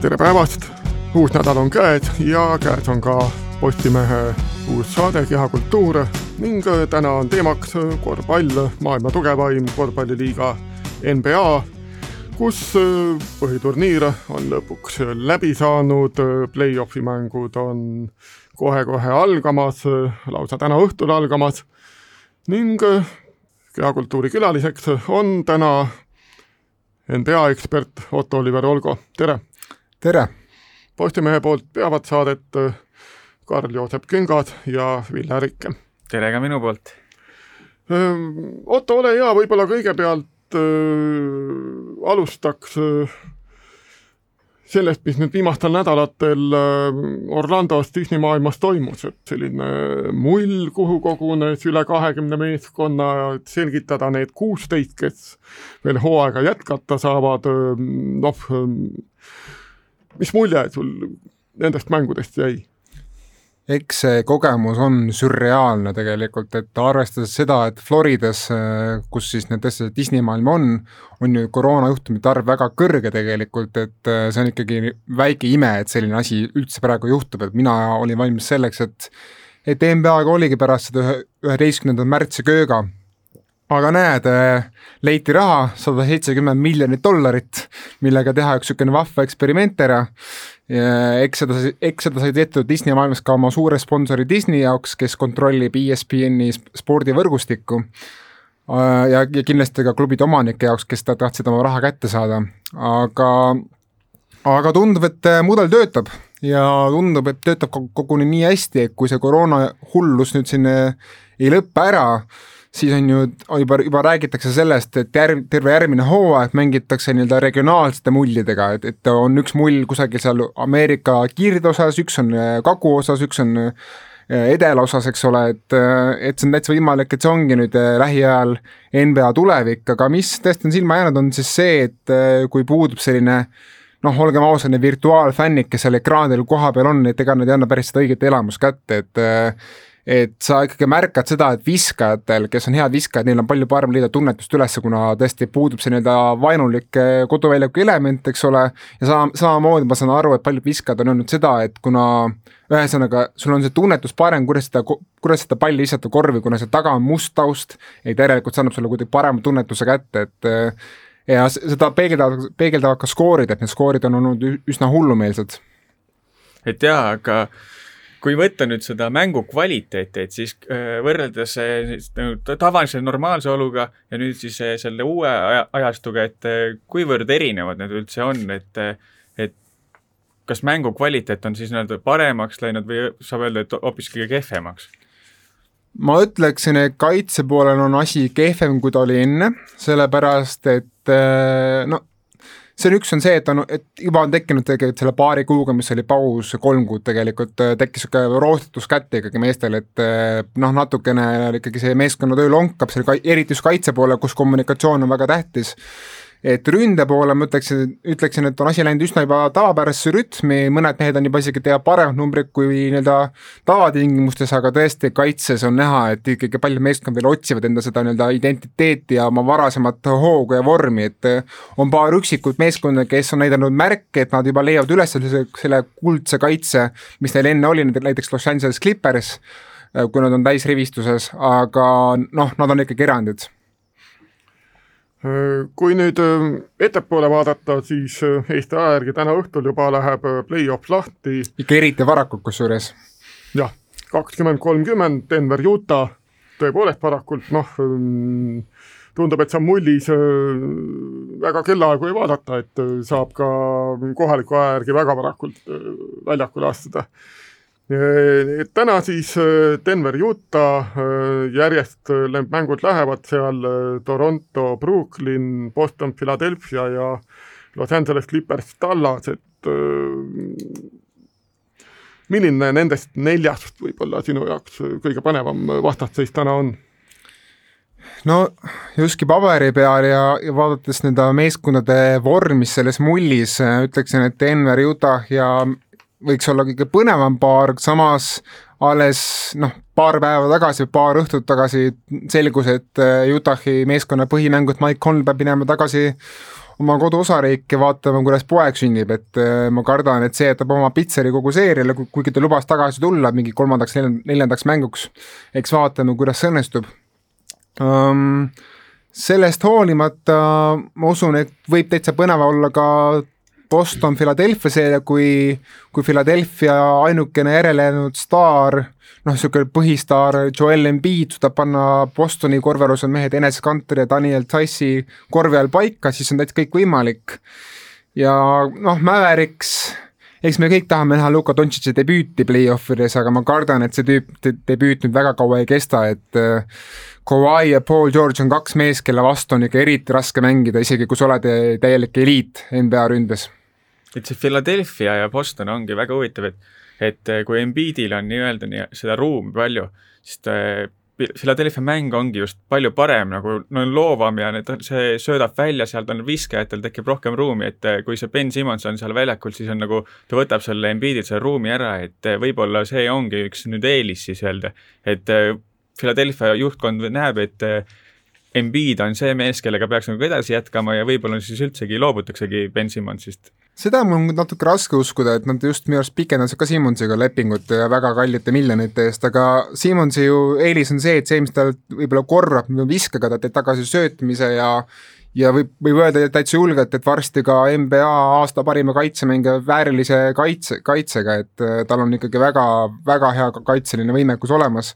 tere päevast, uus nädal on käes ja käes on ka. Postimehe uus saade Kehakultuur ning täna on teemaks korvpall, maailma tugevaim korvpalliliiga NBA, kus põhiturniir on lõpuks läbi saanud, play-off'i mängud on kohe-kohe algamas, lausa täna õhtul algamas ning kehakultuuri külaliseks on täna NBA ekspert Otto-Oliver Olgo, tere! Tere! Postimehe poolt peavad saadet äh, Karl-Joosep Küngas ja Ville Rikke. tere ka minu poolt! Ähm, Otto, ole hea, võib-olla kõigepealt äh, alustaks äh, sellest, mis nüüd viimastel nädalatel äh, Orlandos Disney maailmas toimus, et selline mull, kuhu kogunes üle kahekümne meeskonna, et selgitada need kuusteist, kes veel hooaega jätkata saavad, noh, mis mulje sul nendest mängudest jäi? eks see kogemus on sürreaalne tegelikult, et arvestades seda, et Floridas, kus siis need tõesti Disney maailm on, on ju koroonajuhtumite arv väga kõrge tegelikult, et see on ikkagi väike ime, et selline asi üldse praegu juhtub, et mina olin valmis selleks, et et NBA-ga oligi pärast seda üheteistkümnenda märtsi kööga aga näed, äh, leiti raha, sada seitsekümmend miljonit dollarit, millega teha üks niisugune vahva eksperiment ära. eks seda, eks seda sai tehtud Disney maailmas ka oma suure sponsori Disney jaoks, kes kontrollib ESPN-i spordivõrgustikku. Äh, ja, ja kindlasti ka klubide omanike jaoks, kes tahtsid oma raha kätte saada, aga aga tundub, et äh, mudel töötab ja tundub, et töötab koguni nii hästi, et kui see koroona hullus nüüd siin ei lõppe ära, siis on ju juba, juba räägitakse sellest, et järg, terve järgmine hooaeg mängitakse nii-öelda regionaalsete mullidega, et, et on üks mull kusagil seal Ameerika kirdeosas, üks on äh, kaguosas, üks on äh, edelaosas, eks ole, et, äh, et see on täitsa võimalik, et see ongi nüüd lähiajal NBA tulevik, aga mis tõesti on silma jäänud, on siis see, et kui puudub selline noh, olgem ausad, need virtuaalfännid, kes seal ekraanil kohapeal on, et ega nad ei anna päris seda õiget elamust kätte, et et sa ikkagi märkad seda, et viskajatel, kes on head viskajad, neil on palju parem leida tunnetust üles, kuna tõesti puudub see nii-öelda vaenulik eh, koduväljaku element, eks ole, ja sama, samamoodi ma saan aru, et paljud viskajad on öelnud seda, et kuna ühesõnaga, sul on see tunnetus parem, kuidas seda, kuidas seda palli visata korvi, kuna seal taga on must taust, et järelikult see annab sulle kuidagi parema tunnetuse kätte, et eh, ja seda peegeldavad, peegeldavad ka skoorid, et need skoorid on olnud üsna hullumeelsed. et jaa, aga kui võtta nüüd seda mängu kvaliteeti, et siis äh, võrreldes nagu tavalise normaalse oluga ja nüüd siis äh, selle uue aja, ajastuga, et kuivõrd erinevad need üldse on, et et kas mängu kvaliteet on siis nii-öelda paremaks läinud või saab öelda, et hoopis kõige kehvemaks? ma ütleksin, et kaitse poolel on asi kehvem, kui ta oli enne, sellepärast et no see on üks, on see, et on, et juba on tekkinud tegelikult selle paari kuuga, mis oli paus, kolm kuud tegelikult, äh, tekkis niisugune roostitus kätte ikkagi meestel, et äh, noh, natukene ikkagi see meeskonnatöö lonkab seal, eriti just kaitse poole, kus kommunikatsioon on väga tähtis et ründe poole ma ütleksin, ütleksin, et on asi läinud üsna juba tavapärasesse rütmi, mõned mehed on juba isegi teha paremad numbrid kui nii-öelda tavatingimustes, aga tõesti kaitses on näha, et ikkagi paljud meeskond veel otsivad enda seda nii-öelda identiteeti ja oma varasemat hoogu ja vormi, et on paar üksikut meeskonda, kes on näidanud märke, et nad juba leiavad üles selle, selle kuldse kaitse, mis neil enne oli, näiteks Los Angeles Clippers, kui nad on täisrivistuses, aga noh, nad on ikkagi erandid kui nüüd äh, ettepoole vaadata, siis äh, Eesti aja järgi täna õhtul juba läheb äh, play-off lahti. ikka eriti varakult kusjuures. jah, kakskümmend kolmkümmend Denver, Utah, tõepoolest varakult, noh ähm, tundub, et seal mullis väga kellaaegu ei vaadata, et saab ka kohaliku aja järgi väga varakult väljakule astuda täna siis äh, Denver, Utah, äh, järjest need mängud lähevad seal Toronto, Brooklyn, Boston, Philadelphia ja Los Angeles Clippers, Tallas, et milline nendest neljast võib-olla sinu jaoks kõige põnevam vastasseis täna on? no justkui paberi peal ja, ja vaadates nende meeskondade vormis selles mullis, ütleksin, et Denver, Utah ja võiks olla kõige põnevam paar, samas alles noh, paar päeva tagasi, paar õhtut tagasi selgus, et äh, Utahi meeskonna põhimängu, et Mike Conley peab minema tagasi oma koduosariiki, vaatame, kuidas poeg sünnib, et äh, ma kardan, et see jätab oma pitseri kogu seeriale, kuigi ta lubas tagasi tulla mingi kolmandaks, neljandaks mänguks. eks vaatame, kuidas see õnnestub um,. sellest hoolimata ma usun, et võib täitsa põnev olla ka Boston Philadelphia seeria, kui, kui Philadelphia ainukene järelejäänud staar, noh, niisugune põhistaar Joel Embiid suudab panna Bostoni korvialuse mehed Enes Kanter ja Daniel Tassi korvi all paika, siis on täitsa kõik võimalik. ja noh, Mavericks, eks me kõik tahame näha Luka Dontšitši debüüti play-offides, aga ma kardan, et see tüüp de, debüüt nüüd väga kaua ei kesta, et äh, Kawhi ja Paul George on kaks meest, kelle vastu on ikka eriti raske mängida, isegi kui sa oled täielik eliit NBA ründes et see Philadelphia ja Boston ongi väga huvitav, et et eh, kui Embiidil on nii-öelda nii, seda ruumi palju, siis ta Philadelphia mäng ongi just palju parem, nagu no loovam ja need, see söödab välja, sealt on viskajatel tekib rohkem ruumi, et eh, kui see Ben Simmons on seal väljakul, siis on nagu, ta võtab selle Embiidilt selle ruumi ära, et eh, võib-olla see ongi üks nüüd eelis siis öelda, et Philadelphia juhtkond näeb, et Embiid on see mees, kellega peaks nagu edasi jätkama ja võib-olla siis üldsegi loobutaksegi Ben Simmonsist. Seda on mul natuke raske uskuda, et nad just minu arust pikendasid ka Simmonsiga lepingut ja väga kallite miljonite eest, aga Simmonsi ju eelis on see, et see, mis ta võib-olla korrab viskaga, ta teeb tagasi söötmise ja ja võib, võib öelda täitsa julgelt, et varsti ka NBA aasta parima kaitsemängija väärilise kaitse, kaitsega, et äh, tal on ikkagi väga, väga hea kaitseline võimekus olemas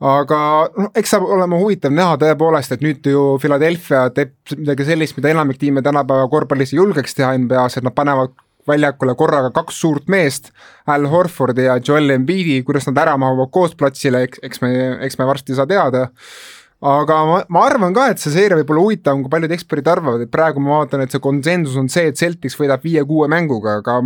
aga noh, eks saab olema huvitav näha tõepoolest, et nüüd ju Philadelphia teeb midagi sellist, mida enamik tiime tänapäeva korvpallis ei julgeks teha NBA-s, et nad panevad väljakule korraga kaks suurt meest, Al Horfordi ja Joel Embiidi, kuidas nad ära mahuvad koos platsile, eks, eks me, eks me varsti saa teada aga ma, ma arvan ka, et see seeria võib olla huvitavam, kui paljud eksperdid arvavad, et praegu ma vaatan, et see konsensus on see, et Celtics võidab viie-kuue mänguga, aga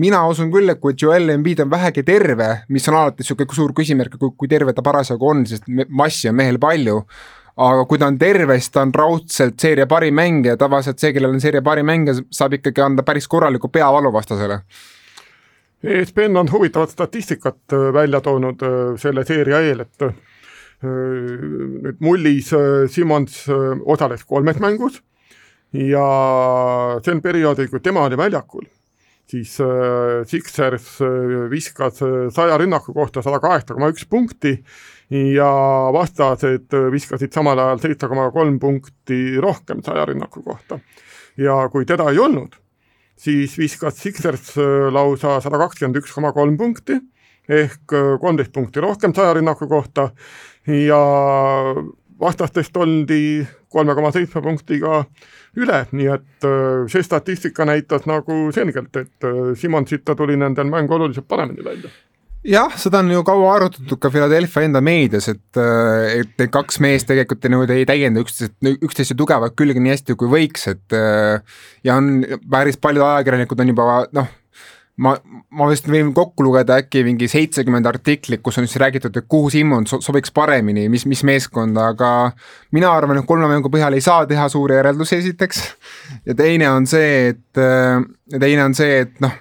mina usun küll, et kui Joel Embiid on vähegi terve, mis on alati niisugune suur küsimärk, kui, kui terve ta parasjagu on, sest massi on mehel palju, aga kui ta on terve, siis ta on raudselt seeria parim mängija, tavaliselt see, kellel on seeria parim mängija, saab ikkagi anda päris korraliku peavalu vastasele. ESPN on huvitavat statistikat äh, välja toonud äh, selle seeria eel, et nüüd mullis äh, Simmons äh, osales kolmes mängus ja sel perioodil, kui tema oli väljakul, siis äh, Sixers viskas saja rünnaku kohta sada kaheksa koma üks punkti ja vastased viskasid samal ajal seitse koma kolm punkti rohkem saja rünnaku kohta. ja kui teda ei olnud, siis viskas Sixers lausa sada kakskümmend üks koma kolm punkti ehk kolmteist punkti rohkem saja rünnaku kohta ja vastastest oldi kolme koma seitsme punktiga üle, nii et äh, see statistika näitas nagu selgelt, et äh, Simonsita tuli nendel mäng oluliselt paremini välja. Jah, seda on ju kaua arutatud ka Philadelphia enda meedias, et, äh, et need kaks meest tegelikult niimoodi ei täienda üksteist, üksteist tugevat külge nii hästi, kui võiks, et ja on päris paljud ajakirjanikud on juba noh, ma, ma vist võin kokku lugeda äkki mingi seitsekümmend artiklit, kus on siis räägitud, et kuhu Simmon sobiks paremini, mis, mis meeskonda, aga mina arvan, et kolme mängu põhjal ei saa teha suuri järeldusi, esiteks. ja teine on see, et, teine on see, et noh,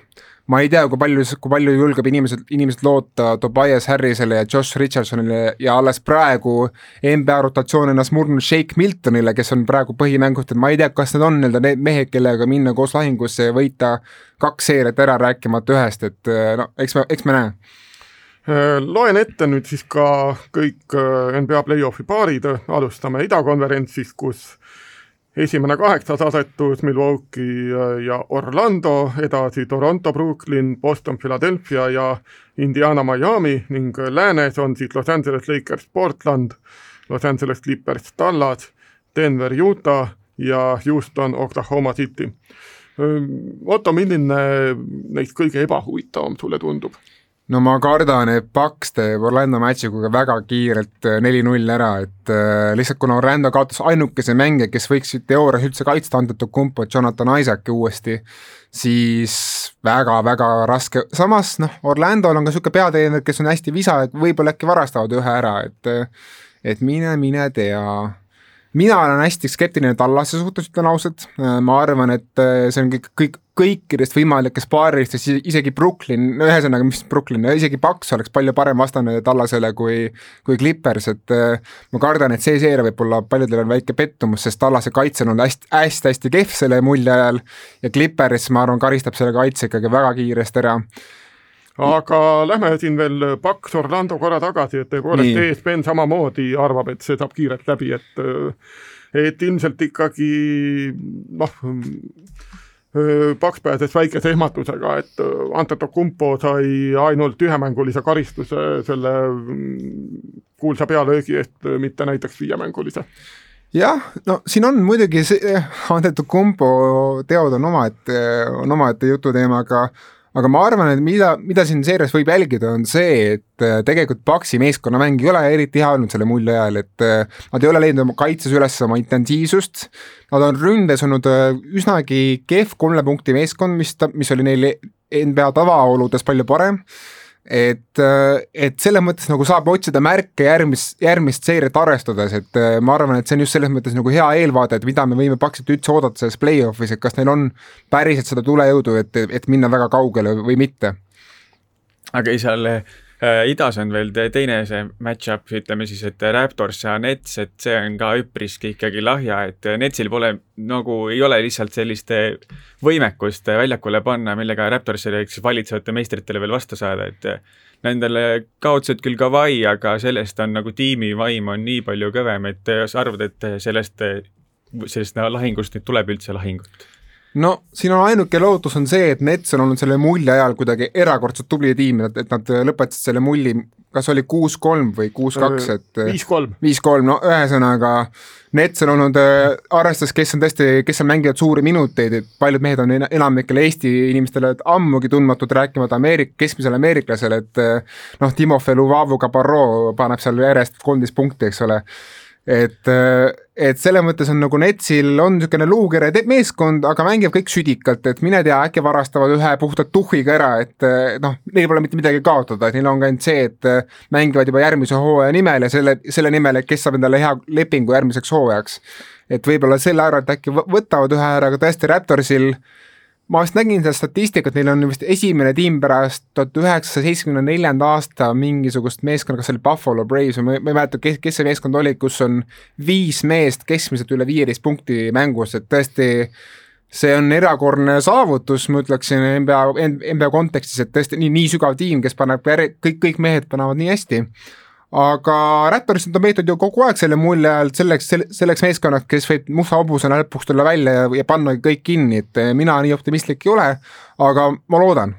ma ei tea, kui palju, kui palju julgeb inimesed, inimesed loota Tobias Harrisele ja Josh Richardsonile ja alles praegu NBA rotatsioon ennast murdnud Shake Miltonile, kes on praegu põhimänguht, et ma ei tea, kas need on nii-öelda need mehed, kellega minna koos lahingusse ja võita kaks seeriat ära, rääkimata ühest, et no eks me, eks me näe. Loen ette nüüd siis ka kõik NBA play-off'i paarid, alustame idakonverentsist, kus esimene kaheksas asetus Milwaukee ja Orlando, edasi Toronto, Brooklyn, Boston, Philadelphia ja Indiana, Miami ning läänes on siis Los Angeles Lakers, Portland, Los Angeles Clippers, Dallas, Denver, Utah ja Houston, Oklahoma City. Otto, milline neist kõige ebahuvitavam sulle tundub? No ma kardan, et Paks teeb Orlando match'ikuga väga kiirelt äh, neli-null ära, et äh, lihtsalt kuna Orlando kaotas ainukese mängija, kes võiks teoorias üldse kaitsta Antetokounmpo, Jonathan Isaaci uuesti, siis väga-väga raske, samas noh, Orlando'l on ka niisugune peatreener, kes on hästi visa, et võib-olla äkki varastavad ühe ära, et et mine, mine tea mina olen hästi skeptiline Tallase suhtes, ütlen ausalt, ma arvan, et see on kõik, kõik, kõikidest võimalikest paaridest, isegi Brooklyn, no ühesõnaga, mis Brooklyn, isegi Paks oleks palju parem vastane Tallasele kui, kui Clippers, et ma kardan, et see seeria võib olla paljudele on väike pettumus, sest Tallase kaitse on olnud hästi, hästi-hästi kehv selle mulje ajal ja Clippers, ma arvan, karistab selle kaitse ikkagi väga kiiresti ära aga lähme siin veel Paks Orlando korra tagasi, et tõepoolest ESPN samamoodi arvab, et see saab kiirelt läbi, et et ilmselt ikkagi noh, Paks pääses väikese ehmatusega, et Antetokounmpo sai ainult ühemängulise karistuse selle kuulsa pealöögi eest, mitte näiteks viiemängulise jah, no siin on muidugi see, Antetokounmpo teod on omaette, on omaette jututeema, aga aga ma arvan, et mida, mida siin seerias võib jälgida, on see, et äh, tegelikult Paxi meeskonnamäng ei ole eriti hea olnud selle mulje ajal, et äh, nad ei ole leidnud oma kaitses üles oma intensiivsust, nad on ründes olnud äh, üsnagi kehv kolme punkti meeskond, mis, mis oli neil NBA tavaoludes palju parem et, et selles mõttes nagu saab otsida märke järgmist, järgmist seeriat arvestades, et äh, ma arvan, et see on just selles mõttes nagu hea eelvaade, et mida me võime Paxilt üldse oodata selles play-off'is, et kas neil on päriselt seda tulejõudu, et, et minna väga kaugele või mitte. aga ei, seal Äh, idas on veel teine see match-up, ütleme siis, et Raptors ja Nets, et see on ka üpriski ikkagi lahja, et Netsil pole nagu, ei ole lihtsalt sellist võimekust väljakule panna, millega Raptorsile ehk siis valitsevate meistritele veel vastu saada, et nendele kaotasid küll Kawhi, aga sellest on nagu tiimi vaim on nii palju kõvem, et sa arvad, et sellest, sellest lahingust nüüd tuleb üldse lahingut? No siin on ainuke lootus on see, et Nets on olnud selle mulli ajal kuidagi erakordselt tubli tiim, et, et nad lõpetasid selle mulli, kas oli kuus-kolm või kuus-kaks, et viis-kolm. viis-kolm, no ühesõnaga Nets on olnud, äh, arvestades, kes on tõesti, kes on mänginud suuri minuteid, et paljud mehed on enamikele Eesti inimestele ammugi tundmatud, rääkimata Ameerik-, keskmisele ameeriklasele, et äh, noh, Timofei Luvavu Cabarro paneb seal järjest kolmteist punkti, eks ole et, et selles mõttes on nagu Netsil on niisugune luukere meeskond, aga mängib kõik südikalt, et mine tea, äkki varastavad ühe puhtalt tuhhiga ära, et noh, neil pole mitte midagi kaotada, et neil on ka ainult see, et mängivad juba järgmise hooaja nimel ja selle, selle nimel, et kes saab endale hea lepingu järgmiseks hooajaks. et võib-olla selle arvelt äkki võtavad ühe ära, aga tõesti Raptorsil äh, ma vist nägin seda statistikat, neil on vist esimene tiim pärast tuhat üheksasaja seitsmekümne neljanda aasta mingisugust meeskonda, kas see oli Buffalo Braves või ma, ei mäleta, kes, kes see meeskond oli, kus on viis meest keskmiselt üle viieteist punkti mängus, et tõesti see on erakordne saavutus, ma ütleksin NBA, NBA kontekstis, et tõesti nii, nii sügav tiim, kes paneb kõik, kõik mehed panevad nii hästi aga Raptorist on peetud ju kogu aeg selle mulje all selleks, selleks meeskonnaks, kes võib musta hobusena lõpuks tulla välja ja, ja panna kõik kinni, et eh, mina nii optimistlik ei ole, aga ma loodan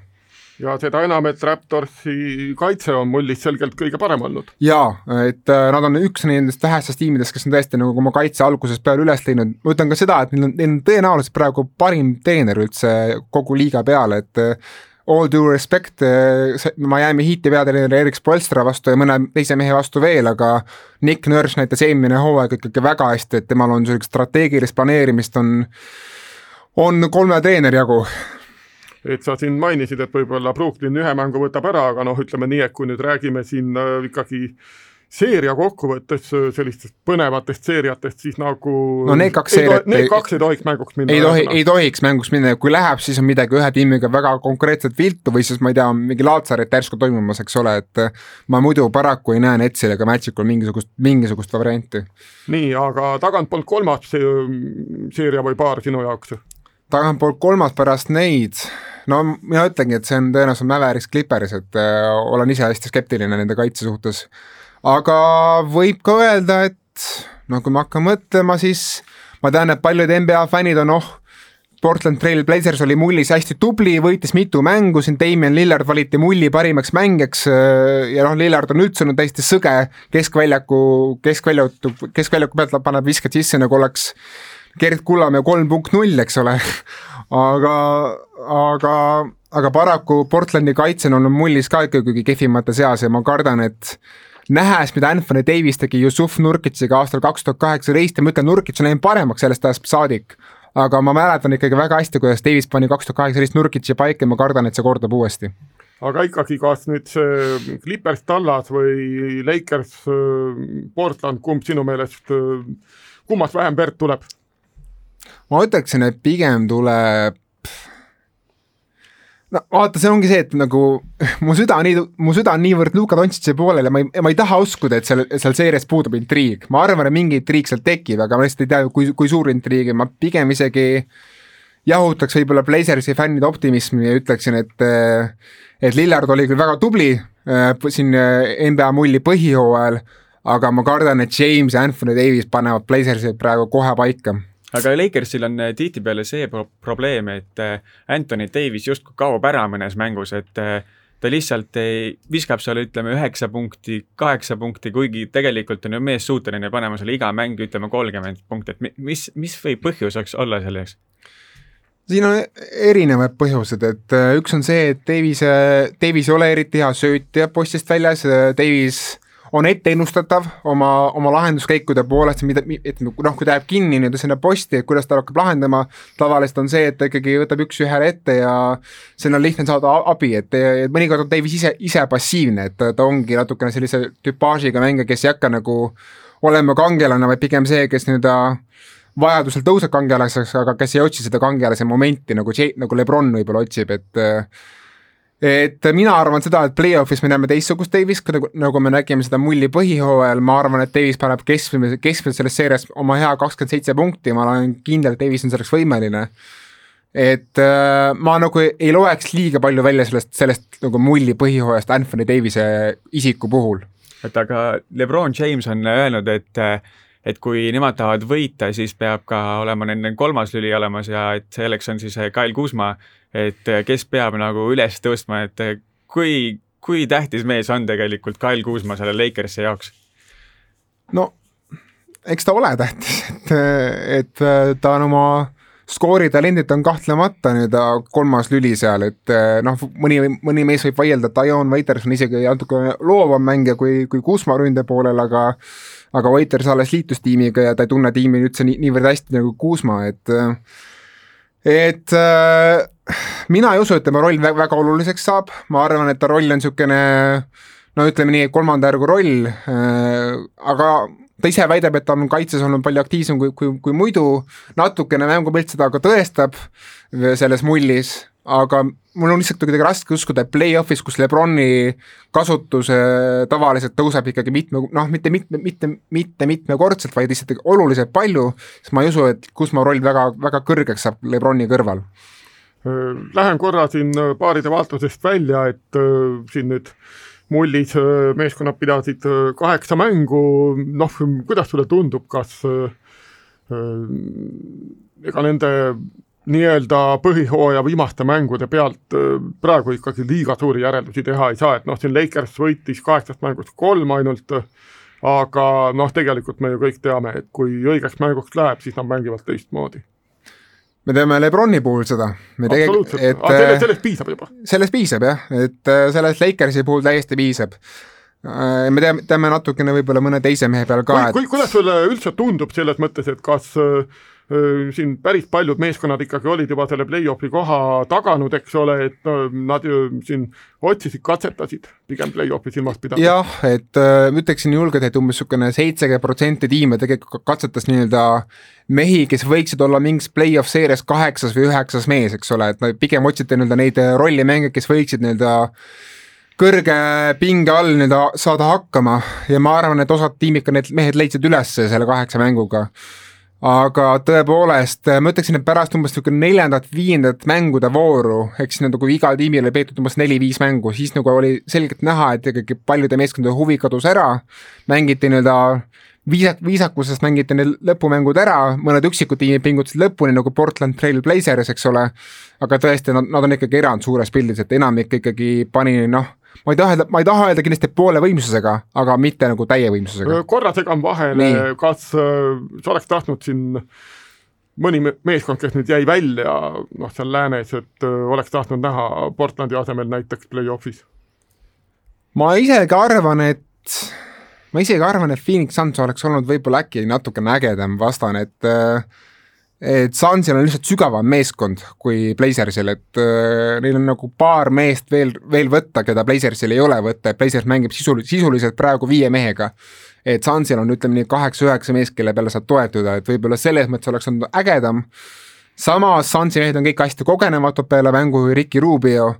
ja seda enam, et Raptorsi kaitse on mullis selgelt kõige parem olnud. jaa, et äh, nad on üks nendest vähestest tiimidest, kes on tõesti nagu oma kaitse algusest peale üles teinud, ma ütlen ka seda, et neil on, neil on tõenäoliselt praegu parim treener üldse kogu liiga peale, et äh, all due respect eh, Miami Heati peatreeneri Erik Spolstra vastu ja mõne teise mehe vastu veel, aga Nick Nurse näitas eelmine hooaeg ikkagi väga hästi, et temal on sellist strateegilist planeerimist on, on kolme treeneri jagu. Et sa siin mainisid, et võib-olla Brooklyn ühe mängu võtab ära, aga noh, ütleme nii, et kui nüüd räägime siin äh, ikkagi äh, seeria kokkuvõttes sellistest põnevatest seeriatest, siis nagu no need kaks seeriat need kaks ei tohiks mänguks minna. ei tohi, ei tohiks mänguks minna ja kui läheb, siis on midagi ühe tiimiga väga konkreetselt viltu või siis ma ei tea, mingi laadsaret järsku toimumas, eks ole, et ma muidu paraku ei näe Netsil ega Magicul mingisugust, mingisugust varianti. nii, aga tagantpoolt kolmas seeria või paar sinu jaoks? tagantpoolt kolmas pärast neid, no mina ütlengi, et see on tõenäoliselt Mavericks Clippers, et äh, olen ise hästi skeptiline nende kaitse suhtes aga võib ka öelda, et no kui ma hakkan mõtlema, siis ma tean, et paljud NBA fännid on oh, Portland Trail Blazers oli mullis hästi tubli, võitis mitu mängu, siin Damien Lillard valiti mulli parimaks mängijaks ja noh, Lillard on üldse olnud täiesti sõge keskväljaku, keskväljaku, keskväljaku pealt paneb viskad sisse, nagu oleks Gerd Kullamäe kolm punkt null, eks ole. Aga, aga, aga paraku Portlandi kaitse on olnud mullis ka ikkagi kehvimate seas ja ma kardan, et nähes, mida Anthony Davis tegi Yusuf Nurkitšiga aastal kaks tuhat kaheksateist ja ma ütlen, Nurkitš on läinud paremaks sellest ajast saadik. aga ma mäletan ikkagi väga hästi, kuidas Davis pani kaks tuhat kaheksateist Nurkitši paika ja ma kardan, et see kordub uuesti aga ikkagi, kas nüüd see Clippers Tallas või Lakers Portland, kumb sinu meelest, kummast vähem verd tuleb? ma ütleksin, et pigem tuleb no vaata, see ongi see, et nagu mu süda nii, mu süda on niivõrd Luka Dontšitši poolel ja ma ei, ma ei taha uskuda, et seal, seal seerias puudub intriig. ma arvan, et mingi intriig sealt tekib, aga ma lihtsalt ei tea, kui, kui suur intriig ja ma pigem isegi jahutaks võib-olla Blazersi fännide optimismi ja ütleksin, et et Lillard oli küll väga tubli äh, siin äh, NBA mulli põhijooajal, aga ma kardan, et James ja Anthony Davis panevad Blazersi praegu kohe paika aga Lakersil on äh, tihtipeale see pro probleem, et äh, Anthony Davis justkui kaob ära mõnes mängus, et äh, ta lihtsalt ei, viskab seal ütleme üheksa punkti, kaheksa punkti, kuigi tegelikult on ju mees suuteline panema selle iga mäng ütleme kolmkümmend punkti, et mis, mis võib põhjuseks olla selleks? siin on erinevad põhjused, et üks on see, et Davis, Davis ei ole eriti hea söötja postist väljas, Davis on etteennustatav oma, oma lahenduskäikude poolest, mida, et noh, kui ta jääb kinni nii-öelda sinna posti, et kuidas ta hakkab lahendama, tavaliselt on see, et ta ikkagi võtab üks-ühele ette ja seal on lihtne saada abi, et, mõnikord on Davis ise, ise passiivne, et ta ongi natukene sellise tüpaažiga mängija, kes ei hakka nagu olema kangelane, vaid pigem see, kes nii-öelda vajadusel tõuseb kangelaseks, aga kes ei otsi seda kangelase momenti nagu, nagu Lebron võib-olla otsib, et et mina arvan seda, et play-off'is me näeme teistsugust Davist, nagu, nagu me nägime seda mulli põhihooajal, ma arvan, et Davis paneb keskmise, keskmiselt selles seerias oma hea kakskümmend seitse punkti ma olen kindel, et Davis on selleks võimeline. et äh, ma nagu ei loeks liiga palju välja sellest, sellest nagu mulli põhihooajast Anthony Davise isiku puhul. et aga Lebron James on öelnud, et et kui nemad tahavad võita, siis peab ka olema nende kolmas lüli olemas ja et selleks on siis Kyle Kuzma et äh, kes peab nagu üles tõstma, et äh, kui, kui tähtis mees on tegelikult Kyle Kuzma selle Lakersi jaoks? no eks ta ole tähtis, et, et äh, ta on oma skooritalendit on kahtlemata nii-öelda kolmas lüli seal, et noh, mõni, mõni mees võib vaielda, et Ion Waiters on isegi natuke loovam mängija kui, kui Kusma ründe poolel, aga aga Waiters alles liitus tiimiga ja ta ei tunne tiimi üldse nii, niivõrd hästi nagu Kusma, et et mina ei usu, et tema roll väga, väga oluliseks saab, ma arvan, et ta roll on niisugune no ütleme nii, kolmanda järgu roll. Äh,, aga ta ise väidab, et ta on kaitses olnud palju aktiivsem kui, kui, kui muidu, natukene mängupilt seda ka tõestab selles mullis, aga mul on lihtsalt kuidagi raske uskuda, et play-off'is, kus Lebroni kasutus äh, tavaliselt tõuseb ikkagi mitme, noh, mitte mitme, mitte, mitte mitmekordselt, vaid lihtsalt oluliselt palju, siis ma ei usu, et Kusma roll väga, väga kõrgeks saab Lebroni kõrval. Äh, lähen korra siin äh, paaride vaatlusest välja, et siin nüüd mullis meeskonnad pidasid kaheksa mängu, noh, kuidas sulle tundub, kas ega nende nii-öelda põhihooaja viimaste mängude pealt äh, praegu ikkagi liiga suuri järeldusi teha ei saa, et noh, siin Lakers võitis kaheksast mängust kolm ainult, aga noh, tegelikult me ju kõik teame, et kui õigeks mänguks läheb, siis nad mängivad teistmoodi. Me teame Lebroni puhul seda. absoluutselt, aga sellest, sellest piisab juba. sellest piisab jah, et äh, sellest Lakersi puhul täiesti piisab äh, me teame, teame natukene võib-olla mõne teise mehe peal ka. kui, kuidas sulle üldse tundub selles mõttes, et kas äh, siin päris paljud meeskonnad ikkagi olid juba selle play-off'i koha taganud, eks ole, et nad ju siin otsisid, katsetasid pigem play-off'i silmas pidades. jah, et äh, ütleksin julgelt, et umbes niisugune seitsekümmend protsenti tiime tegelikult katsetas nii-öelda mehi, kes võiksid olla mingis play-off seerias kaheksas või üheksas mees, eks ole, et pigem otsite nii-öelda neid rollimänge, kes võiksid nii-öelda kõrge pinge all nii-öelda saada hakkama ja ma arvan, et osad tiimid ka need mehed leidsid üles selle kaheksa mänguga aga tõepoolest, ma ütleksin, et pärast umbes niisugune neljandat-viiendat mängude vooru, eks nagu kui igal tiimil oli peetud umbes neli-viis mängu, siis nagu oli selgelt näha, et ikkagi paljude meeskondade huvi kadus ära, mängiti nii-öelda viisak, viisakusest mängiti need lõpumängud ära, mõned üksikud tiimid pingutasid lõpuni nagu Portland Trail Blazers, eks ole, aga tõesti, nad, nad on ikkagi erand suures pildis, et enamik ikkagi pani noh ma ei taha ma ei taha öelda kindlasti poole võimsusega, aga mitte nagu täie võimsusega. korra segan vahele, kas sa oleks tahtnud siin mõni meeskond, kes nüüd jäi välja, noh, seal läänes, et oleks tahtnud näha Portlandi asemel näiteks play-off'is? ma isegi arvan, et, ma isegi arvan, et Phoenix Suns oleks olnud võib-olla äkki natukene ägedam vastane, et äh, et Sunsil on lihtsalt sügavam meeskond kui Blazersil, et äh, neil on nagu paar meest veel, veel võtta, keda Blazersil ei ole võtta, et Blazers mängib sisul-, sisuliselt praegu viie mehega. et Sunsil on, ütleme nii, kaheksa-üheksa meest, kelle peale saab toetuda, et võib-olla selles mõttes oleks olnud ägedam, samas Sunsi mehed on kõik hästi kogenematud peale mängu, Ricky Rubio,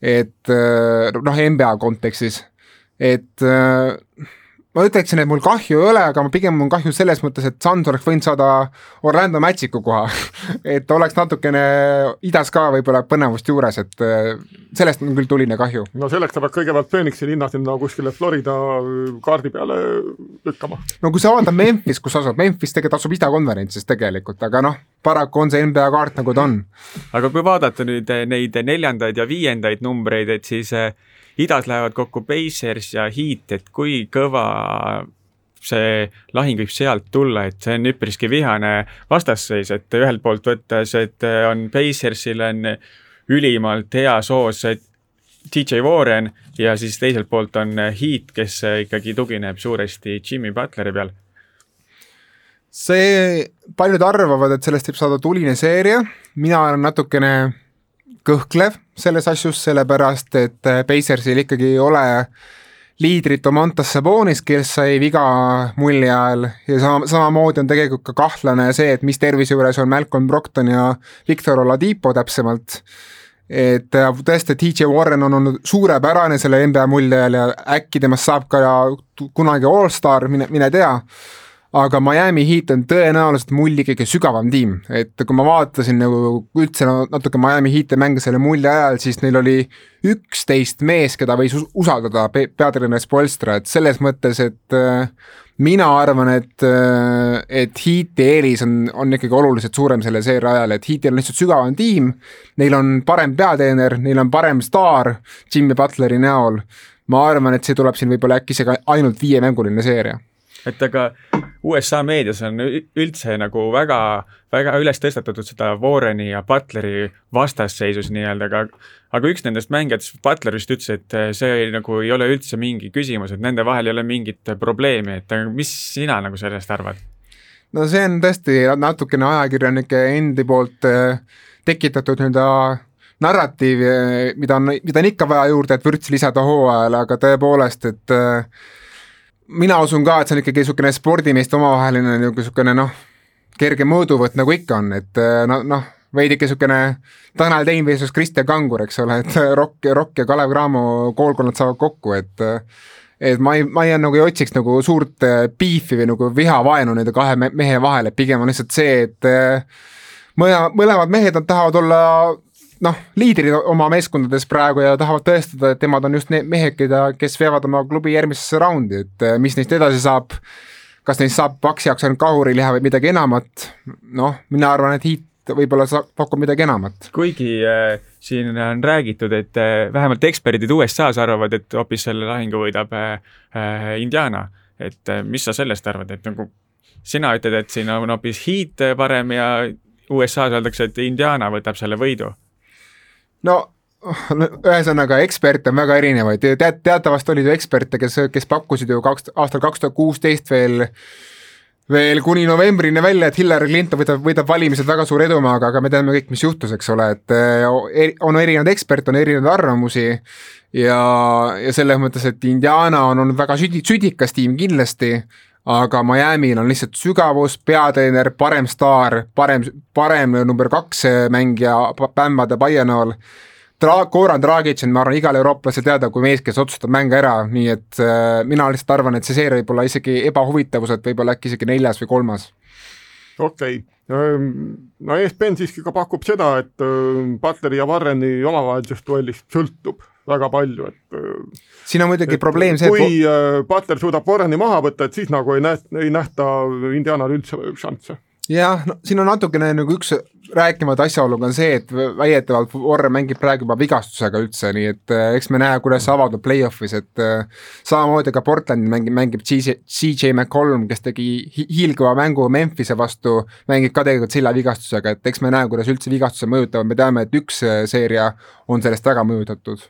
et äh, noh, NBA kontekstis, et äh, ma ütleksin, et mul kahju ei ole, aga ma pigem on kahju selles mõttes, et Suns oleks võinud saada Orlando Magicu koha et oleks natukene idas ka võib-olla põnevust juures, et äh, sellest on küll tuline kahju. no selleks sa pead kõigepealt Phoenixi linna sinna kuskile Florida kaardi peale lükkama. no kui sa vaatad Memphis, kus asub, Memphis tegelikult asub idakonverentsis tegelikult, aga noh, paraku on see NBA kaart, nagu ta on. aga kui vaadata nüüd neid neljandaid ja viiendaid numbreid, et siis äh, idas lähevad kokku Pacers ja Heat, et kui kõva see lahing võib sealt tulla, et see on üpriski vihane vastasseis, et ühelt poolt võttes, et on Pacersil on ülimalt hea soos DJ Warren ja siis teiselt poolt on Heat, kes ikkagi tugineb suuresti Jimmy Butleri peal. see, paljud arvavad, et sellest võib saada tuline seeria, mina olen natukene kõhklev selles asjus, sellepärast et äh, Pacersil ikkagi ei ole liidrit Omantas Sabonis, kes sai viga mulje ajal ja sama, samamoodi on tegelikult ka kahtlane see, et mis tervise juures on Malcolm Brockton ja Victor Oladipo täpsemalt. et äh, tõesti, DJ Warren on olnud suurepärane selle NBA mulje ajal ja äkki temast saab ka kunagi allstar, mine, mine tea aga Miami Heat on tõenäoliselt mulli kõige sügavam tiim, et kui ma vaatasin nagu üldse natuke Miami Heat'i mänge selle mulje ajal, siis neil oli üksteist meest, keda võis usaldada pe, peatreener Spolstra, et selles mõttes, et äh, mina arvan, et, äh, et Heat'i eelis on, on ikkagi oluliselt suurem selle seeria ajal, et Heat'il on lihtsalt sügavam tiim, neil on parem peatreener, neil on parem staar Jimmy Butleri näol, ma arvan, et see tuleb siin võib-olla äkki isegi ainult viiemänguline seeria. Et aga USA meedias on üldse nagu väga, väga üles tõstatatud seda Warreni ja Butleri vastasseisus nii-öelda, aga aga üks nendest mängijatest, Butler vist ütles, et see ei, nagu ei ole üldse mingi küsimus, et nende vahel ei ole mingit probleemi, et mis sina nagu sellest arvad? no see on tõesti natukene ajakirjanike endi poolt äh, tekitatud nii-öelda narratiiv, mida on, mida on ikka vaja juurde, et vürtsi lisada hooajale, aga tõepoolest, et äh, mina usun ka, et see on ikkagi niisugune spordimeeste omavaheline niisugune noh, kerge mõõduvõtt, nagu ikka on, et eh, no noh, veidike niisugune Tanel Tein versus Kristjan Kangur, eks ole, et Rock, Rock ja Kalev Cramo koolkonnad saavad kokku, et et ma ei, ma ei nagu ei otsiks nagu suurt beefi või nagu vihavaenu nende kahe mehe vahel, et pigem on lihtsalt see, et mõlema, mõlemad mehed, nad tahavad olla noh, liidrid oma meeskondades praegu ja tahavad tõestada, et nemad on just need mehed, keda, kes veavad oma klubi järgmisesse raundi, et eh, mis neist edasi saab, kas neist saab Paksi jaoks ainult kahuriliha või midagi enamat, noh, mina arvan, et Heat võib-olla saab, pakub midagi enamat. kuigi äh, siin on räägitud, et äh, vähemalt eksperdid USA-s arvavad, et hoopis selle lahingu võidab äh, äh, Indiana, et äh, mis sa sellest arvad, et nagu sina ütled, et siin on hoopis Heat parem ja USA-s öeldakse, et Indiana võtab selle võidu no ühesõnaga, eksperte on väga erinevaid, tead, teatavasti oli ju eksperte, kes, kes pakkusid ju kaks, aastal kaks tuhat kuusteist veel veel kuni novembrini välja, et Hillary Clinton võidab, võidab valimised väga suure edumaaga, aga me teame kõik, mis juhtus, eks ole, et eh, on erinevaid eksperte, on erinevaid arvamusi ja, ja selles mõttes, et Indiana on olnud väga südi-, südikas tiim kindlasti, aga Miami'l on lihtsalt sügavus, peatreener, parem staar, parem, parem number kaks mängija Bam Adebayo Dra-, Goran Dragic on, ma arvan, igale eurooplasele teada kui mees, kes otsustab mänge ära, nii et äh, mina lihtsalt arvan, et see seeria võib olla isegi ebahuvitavuselt, võib-olla äkki isegi neljas või kolmas. okei okay., no ESPN siiski ka pakub seda, et äh, Butleri ja Warreni omavahelisest duellist sõltub väga palju, et äh, siin on muidugi probleem see, et kui et... Butler suudab Warreni maha võtta, et siis nagu ei näe, ei nähta Indianal üldse šansse jah, no siin on natukene nagu üks rääkimata asjaoluga on see, et väidetavalt Warren mängib praegu juba vigastusega üldse, nii et äh, eks me näe, kuidas see avaldub play-off'is, et äh, samamoodi ka Portlandi mängib, mängib CJ, McCollum, kes tegi hiilgava mängu Memphise vastu, mängib ka tegelikult seljavigastusega, et eks me näe, kuidas üldse vigastused mõjutavad, me teame, et üks äh, seeria on sellest väga mõjutatud.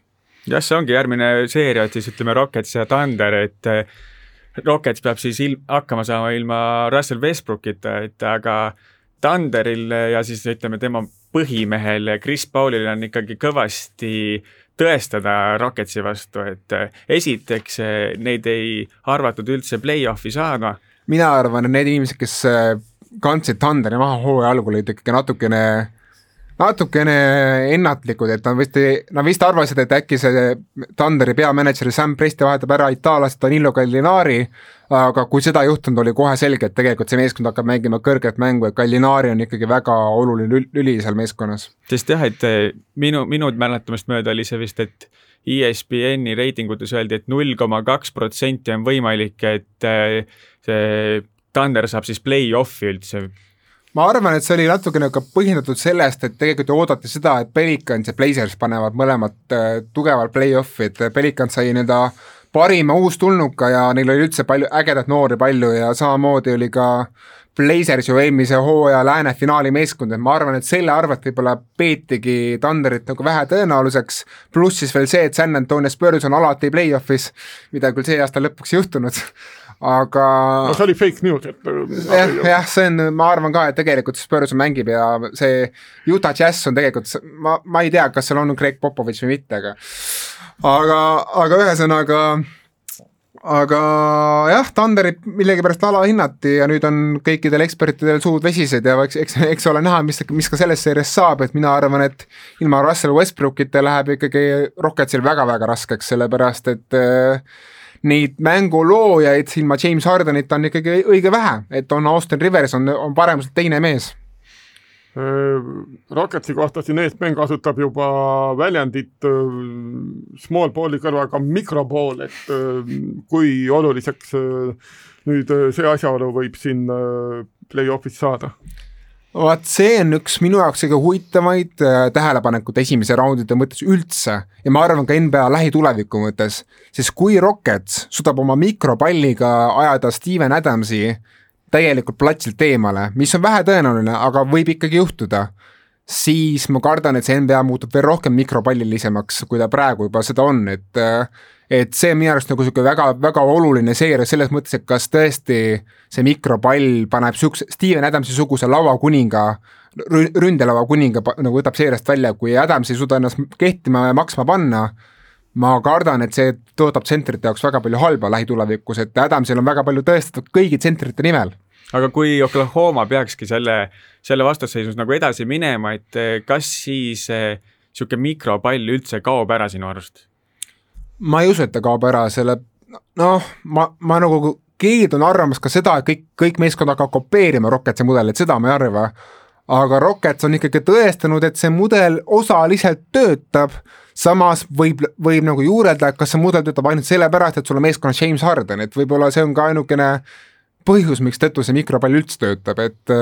Jah, see ongi järgmine seeria, et siis ütleme Rockets ja Thunder, et Rockets peab siis ilm, hakkama saama ilma Russell Westbrookita, et aga Thunderil ja siis ütleme, tema põhimehel Chris Paulil on ikkagi kõvasti tõestada Rocketsi vastu, et esiteks neid ei arvatud üldse play-off'i saada. mina arvan, et need inimesed, kes kandsid Thunderi maha hooaja algul, olid ikkagi natukene natukene ennatlikud, et nad vist, nad vist arvasid, et äkki see Thunderi peamänedžer Sam Presti vahetab ära itaallased Danilo Gallinari, aga kui seda ei juhtunud, oli kohe selge, et tegelikult see meeskond hakkab mängima kõrget mängu, et Gallinari on ikkagi väga oluline lüli seal meeskonnas. sest jah, et eh, minu, minu mäletamist mööda oli see vist, et ESPN-i reitingutes öeldi et, et null koma kaks protsenti on võimalik, et eh, see Thunder saab siis play-off'i üldse ma arvan, et see oli natukene ka põhjendatud sellest, et tegelikult ju oodati seda, et Pelicans ja Blazers panevad mõlemad äh, tugevalt play-off'i, et Pelicans sai nii-öelda parima uustulnuka ja neil oli üldse palju ägedat noori palju ja samamoodi oli ka Blazers ju eelmise hooaja lääne finaali meeskond, et ma arvan, et selle arvelt võib-olla peetigi Thunderit nagu vähe tõenäoliseks, pluss siis veel see, et San Antonio Spurs on alati play-off'is, mida küll see aasta lõpuks ei juhtunud aga no see oli fake news, et jah, jah, see on, ma arvan ka, et tegelikult Spurs mängib ja see Utah Jazz on tegelikult, ma, ma ei tea, kas seal on Greg Popovitš või mitte, aga aga, aga ühesõnaga aga jah, Thunderit millegipärast alahinnati ja nüüd on kõikidel ekspertidel suud vesised ja eks, eks, eks ole näha, mis, mis ka selles seerias saab, et mina arvan, et ilma Russell Westbrookita läheb ikkagi Rocketsil väga-väga raskeks, sellepärast et äh, neid mänguloojaid ilma James Hardenita on ikkagi õige vähe, et on Austin Rivers on, on paremuselt teine mees. Rocketsi kohta siin eesmäng kasutab juba väljendit small ball'i kõrvaga microball, et kui oluliseks nüüd see asjaolu võib siin play-off'is saada vaat see on üks minu jaoks kõige huvitavaid äh, tähelepanekuid esimese raundide mõttes üldse. Ja ma arvan ka NBA lähituleviku mõttes, sest kui Rockets suudab oma mikropalliga ajada Steven Adamsi täielikult platsilt eemale, mis on vähetõenäoline, aga võib ikkagi juhtuda, siis ma kardan, et see NBA muutub veel rohkem mikropallilisemaks, kui ta praegu juba seda on, et äh, et see on minu arust nagu niisugune väga, väga oluline seire selles mõttes, et kas tõesti see mikropall paneb niisuguse Steven Adamsi suguse lauakuninga, ründelaua kuninga nagu võtab seeriast välja, kui Adams ei suuda ennast kehtima ja maksma panna, ma kardan, et see tõotab tsentrite jaoks väga palju halba lähitulevikus, et Adamsil on väga palju tõestatud kõigi tsentrite nimel aga kui Oklahoma peakski selle, selle vastasseisus nagu edasi minema, et kas siis niisugune eh, mikropall üldse kaob ära sinu arust? Ma ei usu, et ta kaob ära, selle noh, ma, ma nagu keeldun arvamast ka seda, et kõik, kõik meeskond hakkavad kopeerima Rocketsi mudelit, seda ma ei arva. aga Rockets on ikkagi tõestanud, et see mudel osaliselt töötab, samas võib, võib nagu juurelda, et kas see mudel töötab ainult sellepärast, et sul on meeskonnas James Harden, et võib-olla see on ka ainukene põhjus, miks tõttu see mikropall üldse töötab, et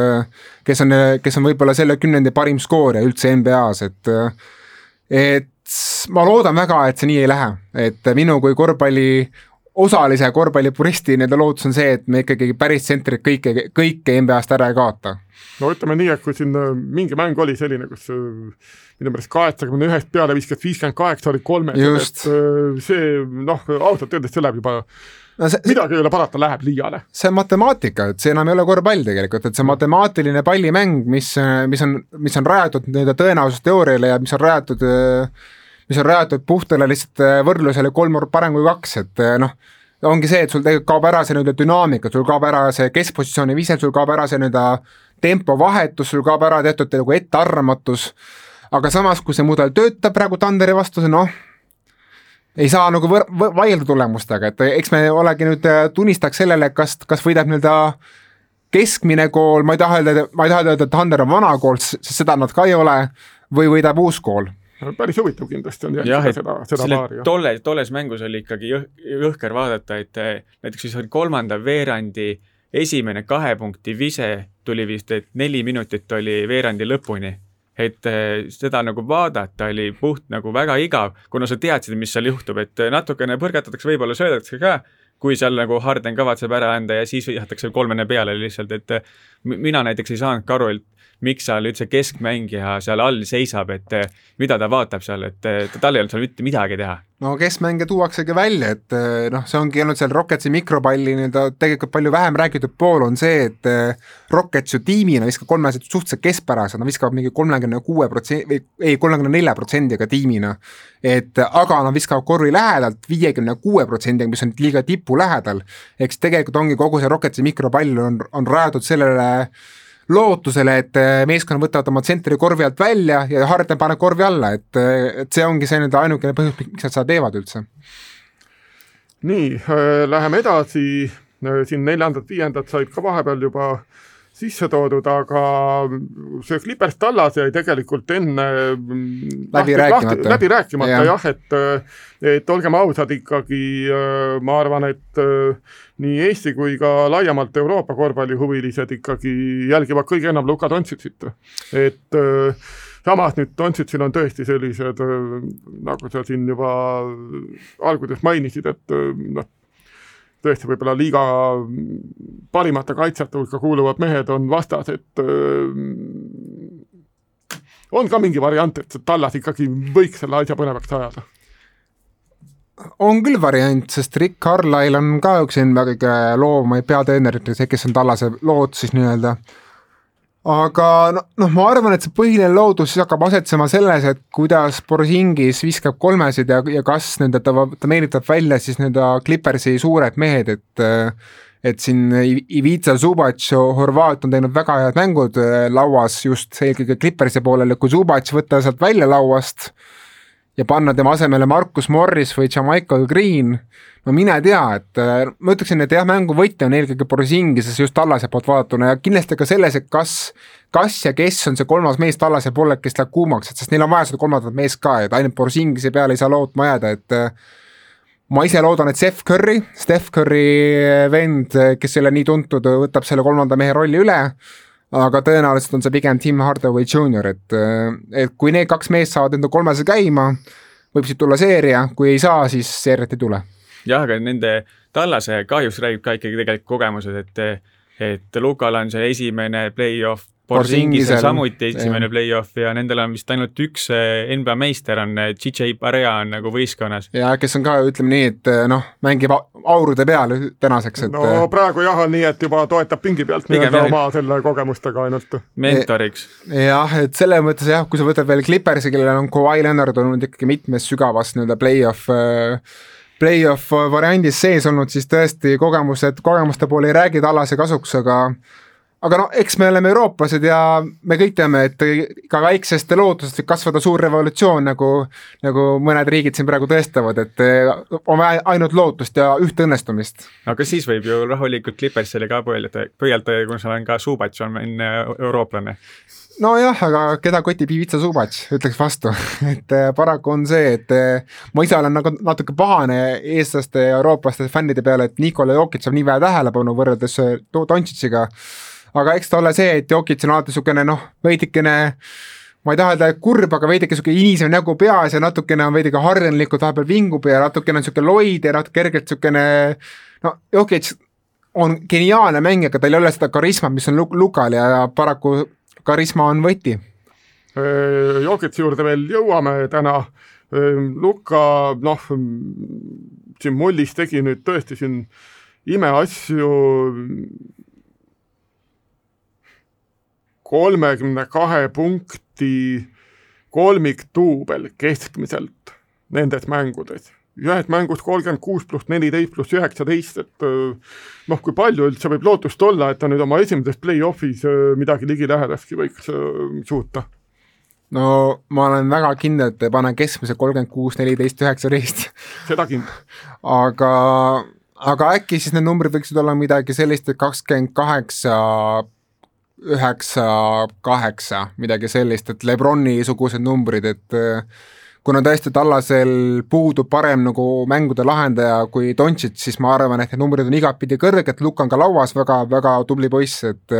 kes on, kes on võib-olla selle kümnendi parim skoorija üldse NBA-s, et et ma loodan väga, et see nii ei lähe, et minu kui korvpalli osalise korvpallipuristi nii-öelda lootus on see, et me ikkagi päris tsentrit kõike, kõike NBA-st ära ei kaota. no ütleme nii, et kui siin äh, mingi mäng oli selline, kus äh, minu meelest kaheksakümne ühest peale viskas viiskümmend kaheksa olid kolmed, et äh, see noh, ausalt öeldes see läheb juba no see, midagi ei ole parata, läheb liiale. see on matemaatika, et see enam ei ole korvpall tegelikult, et see matemaatiline pallimäng, mis, mis on, mis on rajatud nii-öelda tõenäosusteooriale ja mis on rajatud mis on rajatud puhtale lihtsalt võrdlusele kolm parem kui kaks, et noh, ongi see, et sul tegelikult kaob ära see nii-öelda dünaamika, sul kaob ära see keskpositsiooni vise, sul kaob ära see nii-öelda tempovahetus, sul kaob ära teatud nagu ettearvamatus, aga samas, kui see mudel töötab praegu Tanderi vastu, noh, ei saa nagu võr-, vaielda tulemustega, et eks me olegi nüüd äh, tunnistajaks sellele, kas, kas võidab nii-öelda keskmine kool, ma ei taha öelda, ma ei taha öelda, et Tander on vana kool, sest seda nad ka ei ole, või võidab uus kool päris huvitav kindlasti on jälgida seda, seda paari. tolle, tolles mängus oli ikkagi jõh, jõhker vaadata, et äh, näiteks siis oli kolmanda veerandi esimene kahe punkti vise tuli vist, et neli minutit oli veerandi lõpuni et eh, seda nagu vaadata oli puht nagu väga igav, kuna sa teadsid, mis seal juhtub, et eh, natukene põrgatatakse, võib-olla söödetakse ka, kui seal nagu Harden kavatseb ära anda ja siis visatakse kolmene peale lihtsalt, et eh, mina näiteks ei saanudki aru, et miks seal üldse keskmängija seal all seisab, et eh, mida ta vaatab seal, et tal ei olnud seal mitte midagi teha no keskmänge tuuaksegi välja, et noh, see ongi olnud seal Rocketsi mikropalli nii-öelda tegelikult palju vähem räägitud pool on see, et Rockets ju tiimina viskab kolmesed suhteliselt keskpärased, nad viskavad mingi kolmekümne kuue protsendi või ei, kolmekümne nelja protsendiga tiimina. et aga nad viskavad korvi lähedalt viiekümne kuue protsendiga, mis on liiga tipu lähedal. eks tegelikult ongi kogu see Rocketsi mikropall on, on rajatud sellele lootusele, et äh, meeskonnad võtavad oma tsentri korvi alt välja ja Harden paneb korvi alla, et, äh, et see ongi see nüüd ainukene põhjus, miks nad seda teevad üldse. nii äh,, läheme edasi, äh, siin neljandad-viiendad said ka vahepeal juba sisse toodud, aga see Clippers Tallas jäi tegelikult enne mm, läbi rääkimata, läbi rääkimata ja. jah, et et olgem ausad ikkagi, äh, ma arvan, et äh, nii Eesti kui ka laiemalt Euroopa korvpallihuvilised ikkagi jälgivad kõige enam Luka Dontšitsit, et äh, samas nüüd Dontšitsil on tõesti sellised, nagu sa siin juba alguses mainisid, et noh, tõesti võib-olla liiga parimate kaitsjate hulka kuuluvad mehed on vastas, et öö, on ka mingi variant, et Tallas ikkagi võiks selle asja põnevaks ajada? on küll variant, sest Rick Carlisle on ka üks NBA kõige loovamaid peatreenereid, see, kes on Tallase lood siis nii-öelda äh, aga noh, noh, ma arvan, et see põhiline loodus siis hakkab asetsema selles, et kuidas Borisingis viskab kolmesid ja, ja kas nende, ta, ta meelitab välja siis nii-öelda Clippersi suured mehed, et et siin Ivica Zubac, Horvaat on teinud väga head mängud äh, lauas just eelkõige Clippersi poolel ja kui Zubac võtta sealt välja lauast ja panna tema asemele Markus Morris või Jamaica Green, no mine tea, et äh, ma ütleksin, et jah, mängu võti on eelkõige Borzingises just Tallase poolt vaadatuna ja kindlasti ka selles, et kas, kas ja kes on see kolmas mees Tallase poolel, kes läheb kuumaks, et sest neil on vaja seda kolmandat meest ka, et ainult Borzingise peale ei saa lootma jääda, et äh, ma ise loodan, et Steph Curry, Steph Curry vend, kes ei ole nii tuntud, võtab selle kolmanda mehe rolli üle aga tõenäoliselt on see pigem Tim Hardaway Jr, et, äh, et kui need kaks meest saavad enda kolmese käima, võib siit tulla seeria, kui ei saa, siis seeriat ei tule. Jah, aga nende Tallase kahjuks räägib ka ikkagi tegelikult kogemused, et et Lukal on see esimene play-off Borsingis on samuti esimene play-off ja nendel on vist ainult üks eh, NBA meister on DJ eh, Barea on nagu võistkonnas. ja kes on ka, ütleme nii, et eh, noh, mängib aurude peal tänaseks, et no praegu jah, on nii, et juba toetab pingi pealt nii-öelda oma selle kogemustega ainult. mentoriks. jah, et selles mõttes jah, kui sa võtad veel Clippersi, kellel on Kawhi Leonard olnud ikkagi mitmes sügavas nii-öelda play-off play-off variandis sees olnud, siis tõesti kogemused, kogemuste poole ei räägi tallase kasuks, aga aga no eks me oleme eurooplased ja me kõik teame, et ka väiksest lootusest võib kasvada suur revolutsioon, nagu nagu mõned riigid siin praegu tõestavad, et on vaja ainult lootust ja ühte õnnestumist. aga siis võib ju rahulikult Clippersile ka pöialdada, pöialdada, kuna seal on ka Subats on eurooplane nojah, aga keda kotib Ivica Zubac, ütleks vastu et äh, paraku on see, et ma ise olen nagu natuke pahane eestlaste ja eurooplaste fännide peale, et Nikola Jokic saab nii vähe tähelepanu võrreldes äh, Dontšitšiga. Aga eks ta ole see, et Jokic on alati niisugune noh, veidikene ma ei taha öelda kurb, aga veidike sihuke inisev nägu peas ja natukene on veidike hardenlikult vahepeal vingub ja natukene on sihuke loid ja natuke kergelt siukene no Jokic on geniaalne mängija, aga tal ei ole seda karismat, mis on Lukal ja paraku karisma on võti. Jokitsi juurde veel jõuame täna. Luka, noh, siin mullis tegi nüüd tõesti siin imeasju kolmekümne kahe punkti kolmikduubel keskmiselt nendes mängudes ühes mängus kolmkümmend kuus pluss neliteist pluss üheksateist, et äh, noh, kui palju üldse võib lootust olla, et ta nüüd oma esimeses play-off'is äh, midagi ligilähedastki võiks äh, suuta? no ma olen väga kindel, et ei pane keskmise kolmkümmend kuus, neliteist, üheksateist. seda kindlasti. aga, aga äkki siis need numbrid võiksid olla midagi sellist, et kakskümmend kaheksa üheksa, kaheksa, midagi sellist, et Lebroni-sugused numbrid, et kuna tõesti Tallasel puudub parem nagu mängude lahendaja kui Dontšit, siis ma arvan, et need numbrid on igatpidi kõrged, Luka on ka lauas väga, väga tubli poiss, et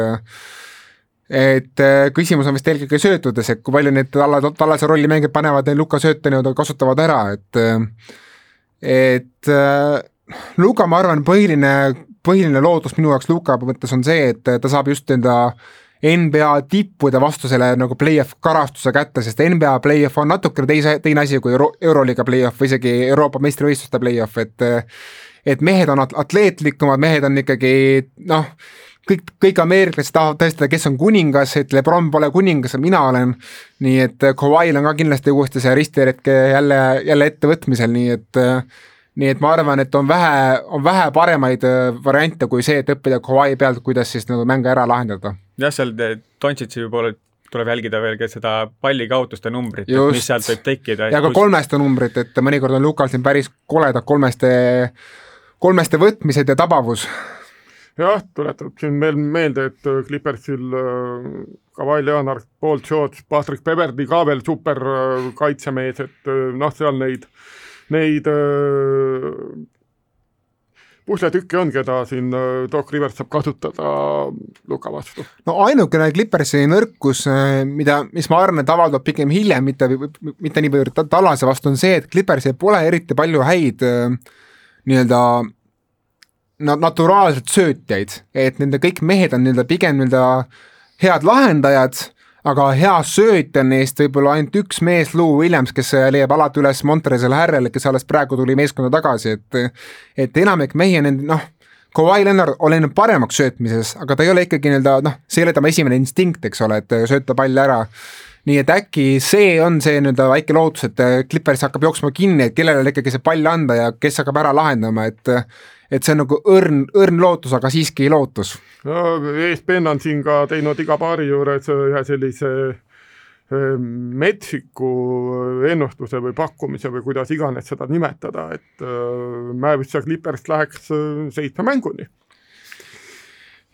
et küsimus on vist eelkõige söötudes, et kui palju need Talla, Tallase rolli mängijad panevad neid Luka sööte nii-öelda kasutavad ära, et et Luka, ma arvan, põhiline, põhiline lootus minu jaoks Luka mõttes on see, et ta saab just enda NBA tippude vastu selle nagu play-off karastuse kätte, sest NBA play-off on natukene teise, teine asi kui Euro, Euroliiga play-off või isegi Euroopa meistrivõistluste play-off, et et mehed on atleetlikumad, mehed on ikkagi noh, kõik, kõik ameeriklased tahavad tõestada, kes on kuningas, et Lebron pole kuningas, mina olen. nii et Kawhi'l on ka kindlasti uuesti see ristiretke jälle, jälle ettevõtmisel, nii et nii et ma arvan, et on vähe, on vähe paremaid variante kui see, et õppida Kawhi pealt, kuidas siis nagu mänge ära lahendada. jah, seal Dontšitsi poole tuleb jälgida veel ka seda pallikaotuste numbrit, mis sealt võib tekkida. ja ka kus... kolmeste numbrit, et mõnikord on Lukal siin päris koledad kolmeste, kolmeste võtmised ja tabavus jah, tuletab siin veel meelde, et äh, Clippersil äh, Kawhi Leonard, Paul George, Patrick Beverly ka veel super äh, kaitsemees, et noh, seal neid, neid pusletükke on, keda siin Doc Rivers saab kasutada Luka vastu. no ainukene Clippersi nõrkus, mida, mis ma arvan, et avaldub pigem hiljem, mitte, mitte niivõrd Tallase vastu, on see, et Clippersil pole eriti palju häid nii-öelda naturaalselt söötjaid, et nende kõik mehed on nii-öelda pigem nii-öelda head lahendajad, aga hea söötja on neist võib-olla ainult üks mees, Lou Williams, kes leiab alati üles Montrezl Harrel, kes alles praegu tuli meeskonda tagasi, et et enamik mehi nende noh, Kawhi Leonard oleneb paremaks söötmises, aga ta ei ole ikkagi nii-öelda noh, see ei ole tema esimene instinkt, eks ole, et sööta pall ära. Nii et äkki see on see nii-öelda väike lootus, et Clippers hakkab jooksma kinni, et kellele ikkagi see pall anda ja kes hakkab ära lahendama, et et see on nagu õrn, õrn lootus, aga siiski lootus. no ESPN on siin ka teinud iga paari juures ühe sellise ehm, metsiku ennustuse või pakkumise või kuidas iganes seda nimetada, et äh, Mavis ja Clippers läheks äh, seitsme mänguni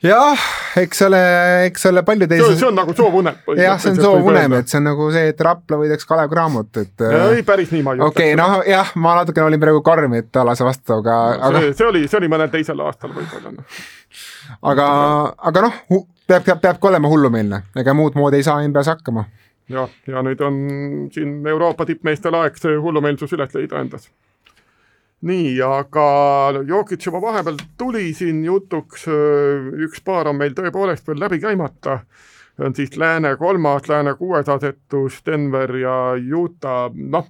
jah, eks ole, eks ole palju teisi. see on nagu soovunelm. jah, see on soovunelm, et see on nagu see, et Rapla võidaks Kalev Cramot, et. ei, päris nii ma ei ütleks. okei okay,, noh jah, ma natukene olin praegu karm, et Alase vastu, aga no,, aga. see oli, see oli mõnel teisel aastal võib-olla noh. aga, aga noh, peab, peab, peabki olema hullumeelne, ega muud moodi ei saa NBA-s hakkama. jah, ja nüüd on siin Euroopa tippmeestel aeg see hullumeelsus üles leida endas nii, aga Jokic juba vahepeal tuli siin jutuks, üks paar on meil tõepoolest veel läbi käimata, on siis Lääne kolmas, Lääne kuues asetus, Denver ja Utah, noh,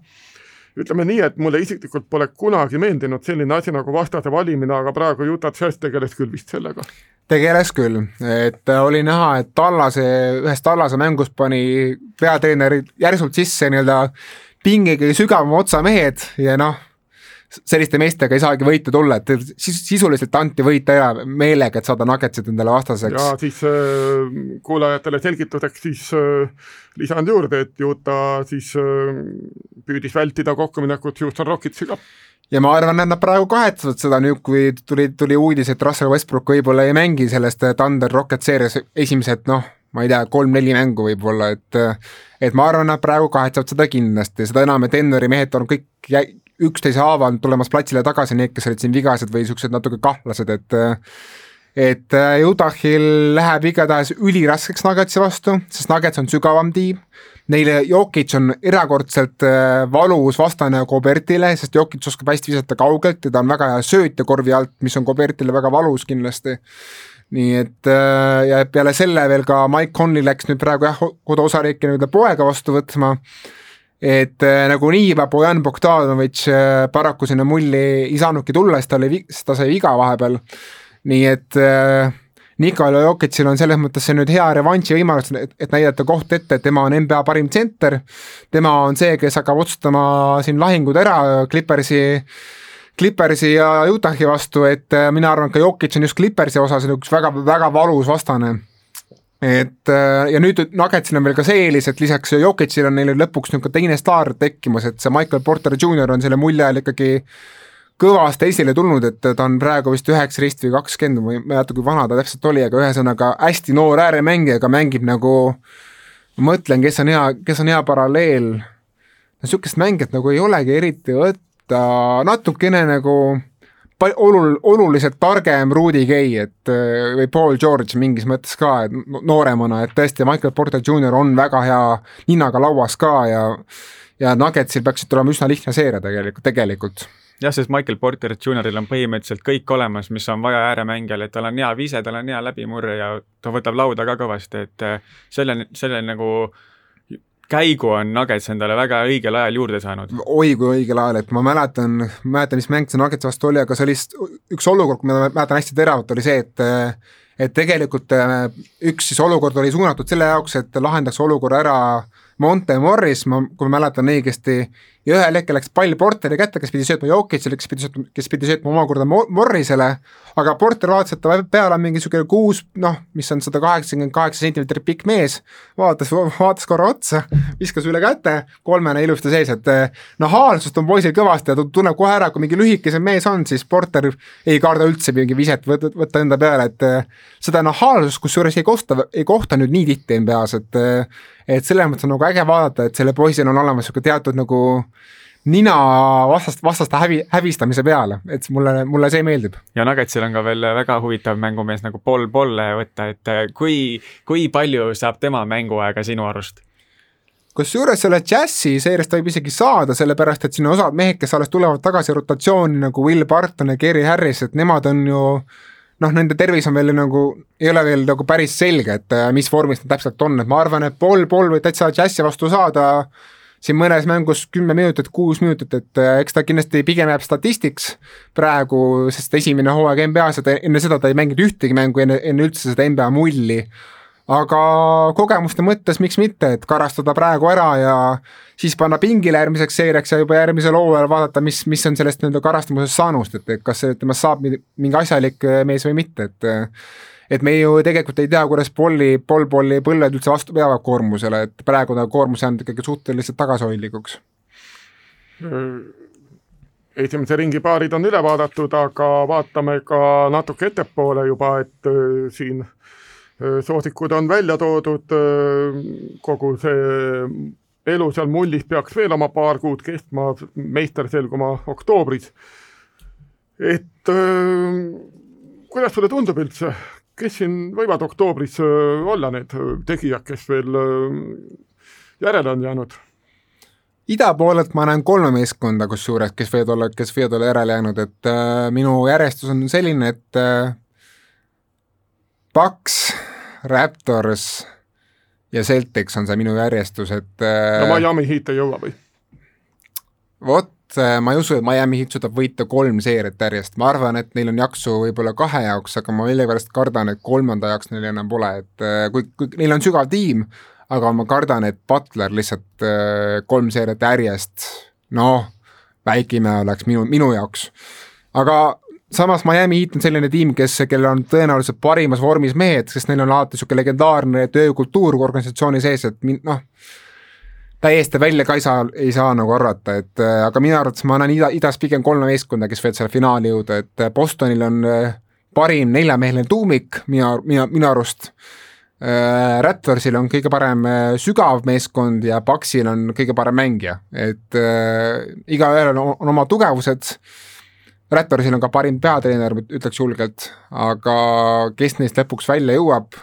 ütleme nii, et mulle isiklikult pole kunagi meeldinud selline asi nagu vastase valimine, aga praegu Utah Jazz tegeles küll vist sellega. tegeles küll, et oli näha, et Tallase, ühes Tallase mängus pani peatreener järsult sisse nii-öelda pingegi sügavama otsa mehed ja noh, selliste meestega ei saagi võitu tulla, et sis sisuliselt anti võit ära meelega, et saada Nuggetsit endale vastaseks. ja siis äh, kuulajatele selgituseks siis äh, lisan juurde, et Utah siis äh, püüdis vältida kokkuminekut Houston Rocketsiga ja ma arvan, et nad praegu kahetsevad seda nüüd, kui tuli, tuli uudis, et Russell Westbrook võib-olla ei mängi sellest Thunder Rocket seerias esimesed noh, ma ei tea, kolm-neli mängu võib-olla, et et ma arvan, nad praegu kahetsevad seda kindlasti, seda enam, et Denveri mehed on kõik üksteise haaval tulemas platsile tagasi, need, kes olid siin vigased või niisugused natuke kahtlased, et et äh, Utah'il läheb igatahes üliraskeks Nuggetsi vastu, sest Nuggets on sügavam tiim, neile Jokic on erakordselt äh, valus vastane Kobertile, sest Jokic oskab hästi visata kaugelt ja ta on väga hea söötja korvi alt, mis on Kobertile väga valus kindlasti nii et äh, ja peale selle veel ka Mike Conley läks nüüd praegu jah, koduosariiki nii-öelda poega vastu võtma et äh, nagunii Bojan Bogdanovitš äh, paraku sinna mulli ei saanudki tulla, sest ta oli, sest ta sai viga vahepeal. nii et äh, Nikola Jokitsil on selles mõttes see nüüd hea revanši võimalus, et näidata koht ette, et tema on NBA parim tsenter. tema on see, kes hakkab otsustama siin lahingud ära Clippersi, Clippersi ja Utahi vastu, et mina arvan, ka Jokic on just Clippersi osas üks väga, väga valus vastane et äh, ja nüüd Nuggetsil on veel ka see eelis, et lisaks Jokicile on neil lõpuks niisugune teine staar tekkimas, et see Michael Porter Jr on selle mulje ajal ikkagi kõvasti esile tulnud, et ta on praegu vist üheksateist või kakskümmend, ma ei mäleta, kui vana ta täpselt oli, aga ühesõnaga hästi noor ääremängija, aga mängib nagu, ma mõtlen, kes on hea, kes on hea paralleel, no niisugust mängijat nagu ei olegi eriti võtta, natukene nagu olul-, oluliselt targem Rudy Gay, et või Paul George mingis mõttes ka, et nooremana, et tõesti, Michael Porter Jr on väga hea ninaga lauas ka ja ja Nuggetsil peaksid tulema üsna lihtne seeria tegelikult, tegelikult. Jah, sest Michael Porter Junioril on põhimõtteliselt kõik olemas, mis on vaja ääremängijal, et tal on hea vise, tal on hea läbimurre ja ta võtab lauda ka kõvasti, et äh, selle, selle nagu käigu on Nuggets endale väga õigel ajal juurde saanud. oi kui õigel ajal, et ma mäletan, mäletan, mis mäng see Nuggets vastu oli, aga see oli üks olukord, mida ma mäletan hästi teravalt, oli see, et et tegelikult üks siis olukord oli suunatud selle jaoks, et lahendaks olukorra ära Monte Morris, ma, kui ma mäletan õigesti, ja ühel hetkel läks pall Porteri kätte, kes pidi söötma Jokicile, kes pidi söötma, kes pidi söötma omakorda Morrisele, aga Porter vaatas, et ta peal on mingi niisugune kuus, noh, mis on sada kaheksakümmend kaheksa sentimeetrit pikk mees, vaatas, vaatas korra otsa, viskas üle käte, kolmene ilusti sees, et nahaalsust on poisil kõvasti ja ta tunneb kohe ära, kui mingi lühikesem mees on, siis Porter ei karda üldse mingi viset võtta, võtta enda peale, et seda nahaalsust kusjuures ei kohta, ei kohta nüüd nii tihti NBA-s, et et selles mõttes on nagu äge vaadata, et sellel poisil on olemas niisugune teatud nagu nina vastast, vastaste hävi, häbistamise peale, et mulle, mulle see meeldib. ja Nuggetsil on ka veel väga huvitav mängumees nagu Paul Polle võtta, et kui, kui palju saab tema mänguaega sinu arust? kusjuures selle džässi seeriast võib isegi saada, sellepärast et siin osad mehed, kes alles tulevad tagasi rotatsiooni nagu Will Barton ja Gary Harris, et nemad on ju noh, nende tervis on veel nagu, ei ole veel nagu päris selge, et äh, mis vormis nad täpselt on, et ma arvan, et Paul, Paul võib täitsa džässi vastu saada siin mõnes mängus kümme minutit, kuus minutit, et äh, eks ta kindlasti pigem jääb statistiks praegu, sest esimene hooaeg NBA-s, et enne seda ta ei mänginud ühtegi mängu enne, enne üldse seda NBA mulli. Aga kogemuste mõttes miks mitte, et karastada praegu ära ja siis panna pingile järgmiseks seeriaks ja juba järgmisel hooajal vaadata, mis, mis on sellest nii-öelda karastamusest saanud, et kas temast saab mingi asjalik äh, mees või mitte, et äh, et me ju tegelikult ei tea, kuidas Polli, Pol-Polli põlved üldse vastu peavad koormusele, et praegu ta koormus jäänud ikkagi suhteliselt tagasihoidlikuks. esimese ringi paarid on üle vaadatud, aga vaatame ka natuke ettepoole juba, et äh, siin soosikud on välja toodud, kogu see elu seal mullis peaks veel oma paar kuud kestma, meister selguma oktoobris. et kuidas sulle tundub üldse, kes siin võivad oktoobris olla need tegijad, kes veel järele on jäänud? ida poolelt ma näen kolme meeskonda kusjuures, kes võivad olla, kes võivad olla järele jäänud, et äh, minu järjestus on selline, et äh, Paks, Raptors ja Celtics on see minu järjestus, et äh, no Miami Heat ei jõua või? vot, äh, ma ei usu, et Miami Heat suudab võita kolm seeriat järjest, ma arvan, et neil on jaksu võib-olla kahe jaoks, aga ma millegipärast kardan, et kolmanda jaoks neil enam pole, et äh, kui, kui neil on sügav tiim, aga ma kardan, et Butler lihtsalt kolm seeriat järjest, noh, väike ime oleks minu, minu jaoks. aga samas Miami Heat on selline tiim, kes, kellel on tõenäoliselt parimas vormis mehed, sest neil on alati niisugune legendaarne töökultuur organisatsiooni sees, et noh, täiesti välja ka ei saa, ei saa nagu arvata, et aga minu arvates ma näen ida, idas pigem kolme meeskonda, kes võivad selle finaali jõuda, et Bostonil on äh, parim neljameheline tuumik minu, minu, minu arust äh,. Raptorsil on kõige parem äh, sügav meeskond ja Paxil on kõige parem mängija, et äh, igaühel on, on oma tugevused äh, Raptorsil on ka parim peatreener, ütleks julgelt, aga kes neist lõpuks välja jõuab,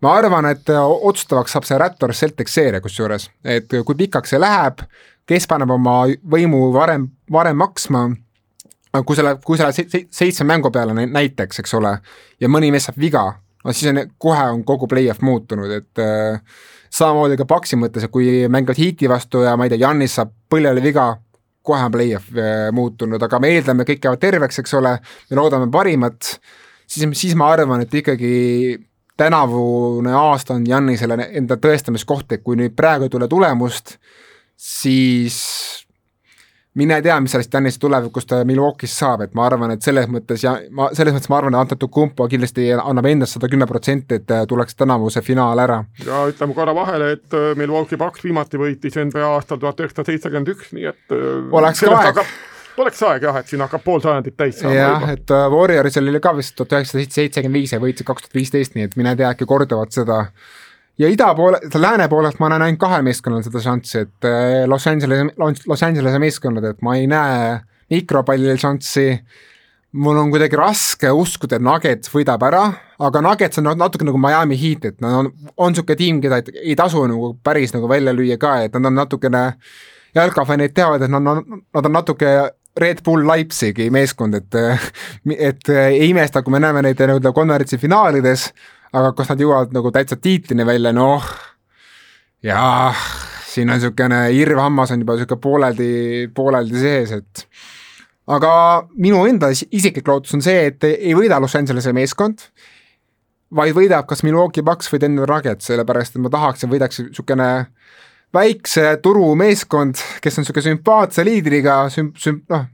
ma arvan, et otsustavaks saab see Raptors Celtics seeria kusjuures, et kui pikaks see läheb, kes paneb oma võimu varem, varem maksma, kui sa lähed, kui sa lähed seitsme mängu peale näiteks, eks ole, ja mõni mees saab viga, no siis on, kohe on kogu play-off muutunud, et äh, samamoodi ka Paxi mõttes, et kui mängivad Heati vastu ja ma ei tea, Jannis saab põljele viga, kohe on play-off äh, muutunud, aga me eeldame, kõik jäävad terveks, eks ole, me loodame parimat, siis, siis ma arvan, et ikkagi tänavune aasta on Jannisele enda tõestamiskoht, et kui nüüd praegu ei tule tulemust, siis mine tea, mis sellest Janise tulevikus ta Milwaukee'is saab, et ma arvan, et selles mõttes ja ma, selles mõttes ma arvan, et Antetokounmpo kindlasti annab endast sada kümme protsenti, et tuleks tänavuse finaal ära. ja ütleme korra vahele, et äh, Milwaukee Bucks viimati võitis NBA aastal tuhat üheksasada seitsekümmend üks, nii et äh, oleks ka aeg oleks aeg jah, et siin hakkab pool sajandit täis saama. jah, et uh, Warriorsil oli ka vist tuhat üheksasada seitsekümmend viis ja võitsid kaks tuhat viisteist, nii et mine tea, äkki kordavad seda ja ida poole, lääne poolelt ma näen ainult kahel meeskonnal seda šanssi, et äh, Los Angeles, Los Angelese meeskonnad, et ma ei näe mikropallil šanssi, mul on kuidagi raske uskuda, et Nuggets võidab ära, aga Nuggets on natuke nagu Miami Heat, et nad on, on niisugune tiim, keda ei tasu nagu päris nagu välja lüüa ka, et nad on natukene jalkafännid teavad, et nad, nad on natuke Red Bull Leipzigi meeskond, et, et ei imesta, kui me näeme neid nii-öelda konverentsi finaalides, aga kas nad jõuavad nagu täitsa tiitlini välja, noh, jah, siin on niisugune irvhammas on juba niisugune pooleldi, pooleldi sees, et aga minu enda isiklik lootus on see, et ei võida Los Angelese meeskond, vaid võidab kas Milwaukee Bucks või Denver Nuggets, sellepärast et ma tahaks, et võidaks niisugune väikse turumeeskond, kes on niisugune sümpaatse liidriga, süm-, süm-, noh,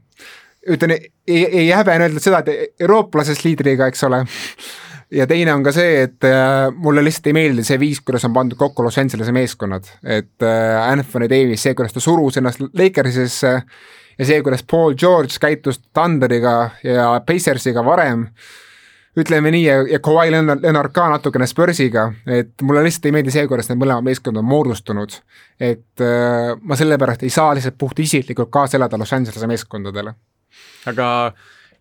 ütlen, ei, ei häbene öelda seda, et eurooplasest liidriga, eks ole, ja teine on ka see, et äh, mulle lihtsalt ei meeldi see viis, kuidas on pandud kokku Los Angelese meeskonnad, et äh, Anthony Davis, see, kuidas ta surus ennast Lakersisse ja see, kuidas Paul George käitus Thunderiga ja Pacersiga varem ütleme nii, ja, ja Kawhi Leonard, Leonard ka natukene Spursiga, et mulle lihtsalt ei meeldi see, kuidas need mõlemad meeskond on moodustunud. et äh, ma sellepärast ei saa lihtsalt puht isiklikult kaasa elada Los Angelese meeskondadele. aga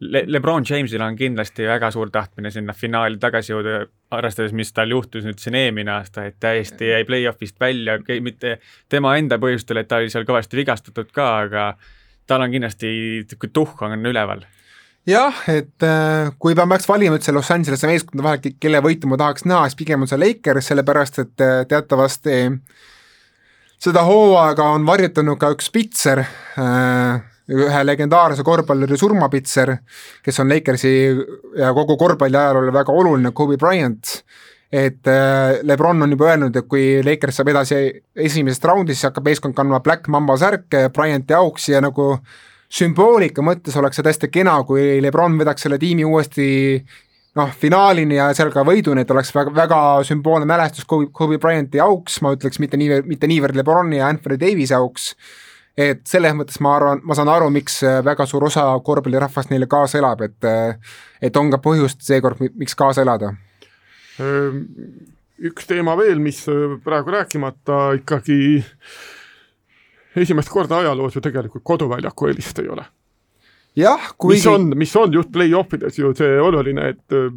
Le-, Lebron Jamesil on kindlasti väga suur tahtmine sinna finaali tagasi jõuda, arvestades, mis tal juhtus nüüd siin eelmine aasta, et täiesti jäi play-off'ist välja, mitte tema enda põhjustel, et ta oli seal kõvasti vigastatud ka, aga tal on kindlasti, tuhk on üleval jah, et äh, kui ma peaks valima üldse Los Angelese meeskonda vahel, kelle võitu ma tahaks näha, siis pigem on see Lakers, sellepärast et äh, teatavasti seda hooaega on varjutanud ka üks pitser, äh, ühe legendaarse korvpalluri surmapitser, kes on Lakersi ja kogu korvpalli ajaloole väga oluline, Kobe Bryant, et Lebron on juba öelnud, et kui Lakers saab edasi esimesest raundist, siis hakkab meeskond kandma Black Mamba särke Bryanti auks ja nagu sümboolika mõttes oleks see tõesti kena, kui Lebron vedaks selle tiimi uuesti noh, finaalini ja seal ka võiduni, et oleks väga, väga sümboolne mälestus Kobe, Kobe Bryanti auks, ma ütleks mitte nii, mitte niivõrd Lebroni ja Anthony Davis'i auks, et selles mõttes ma arvan, ma saan aru, miks väga suur osa korvpallirahvast neile kaasa elab, et et on ka põhjust seekord, miks kaasa elada. Üks teema veel, mis praegu rääkimata ikkagi esimest korda ajaloos ju tegelikult koduväljaku eelist ei ole. jah, kuigi mis on, mis on just play-off ides ju see oluline, et äh,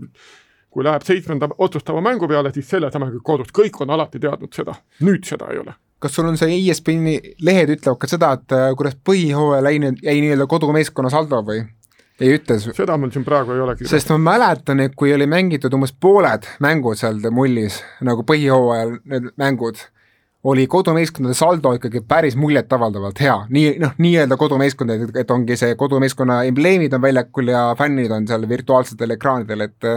kui läheb seitsmenda otsustava mängu peale, siis selle asemel kodus, kõik on alati teadnud seda, nüüd seda ei ole kas sul on see ESPN-i lehed ütlevad ka seda, et äh, kuidas põhihooajal jäi, jäi nii-öelda kodumeeskonna saldo või? ei ütle? seda mul siin praegu ei ole kirjas. sest ma mäletan, et kui oli mängitud umbes pooled mängud seal mullis, nagu põhihooajal need mängud, oli kodumeeskondade saldo ikkagi päris muljetavaldavalt hea, nii noh, nii-öelda kodumeeskond, et, et ongi see kodumeeskonna embleemid on väljakul ja fännid on seal virtuaalsetel ekraanidel, et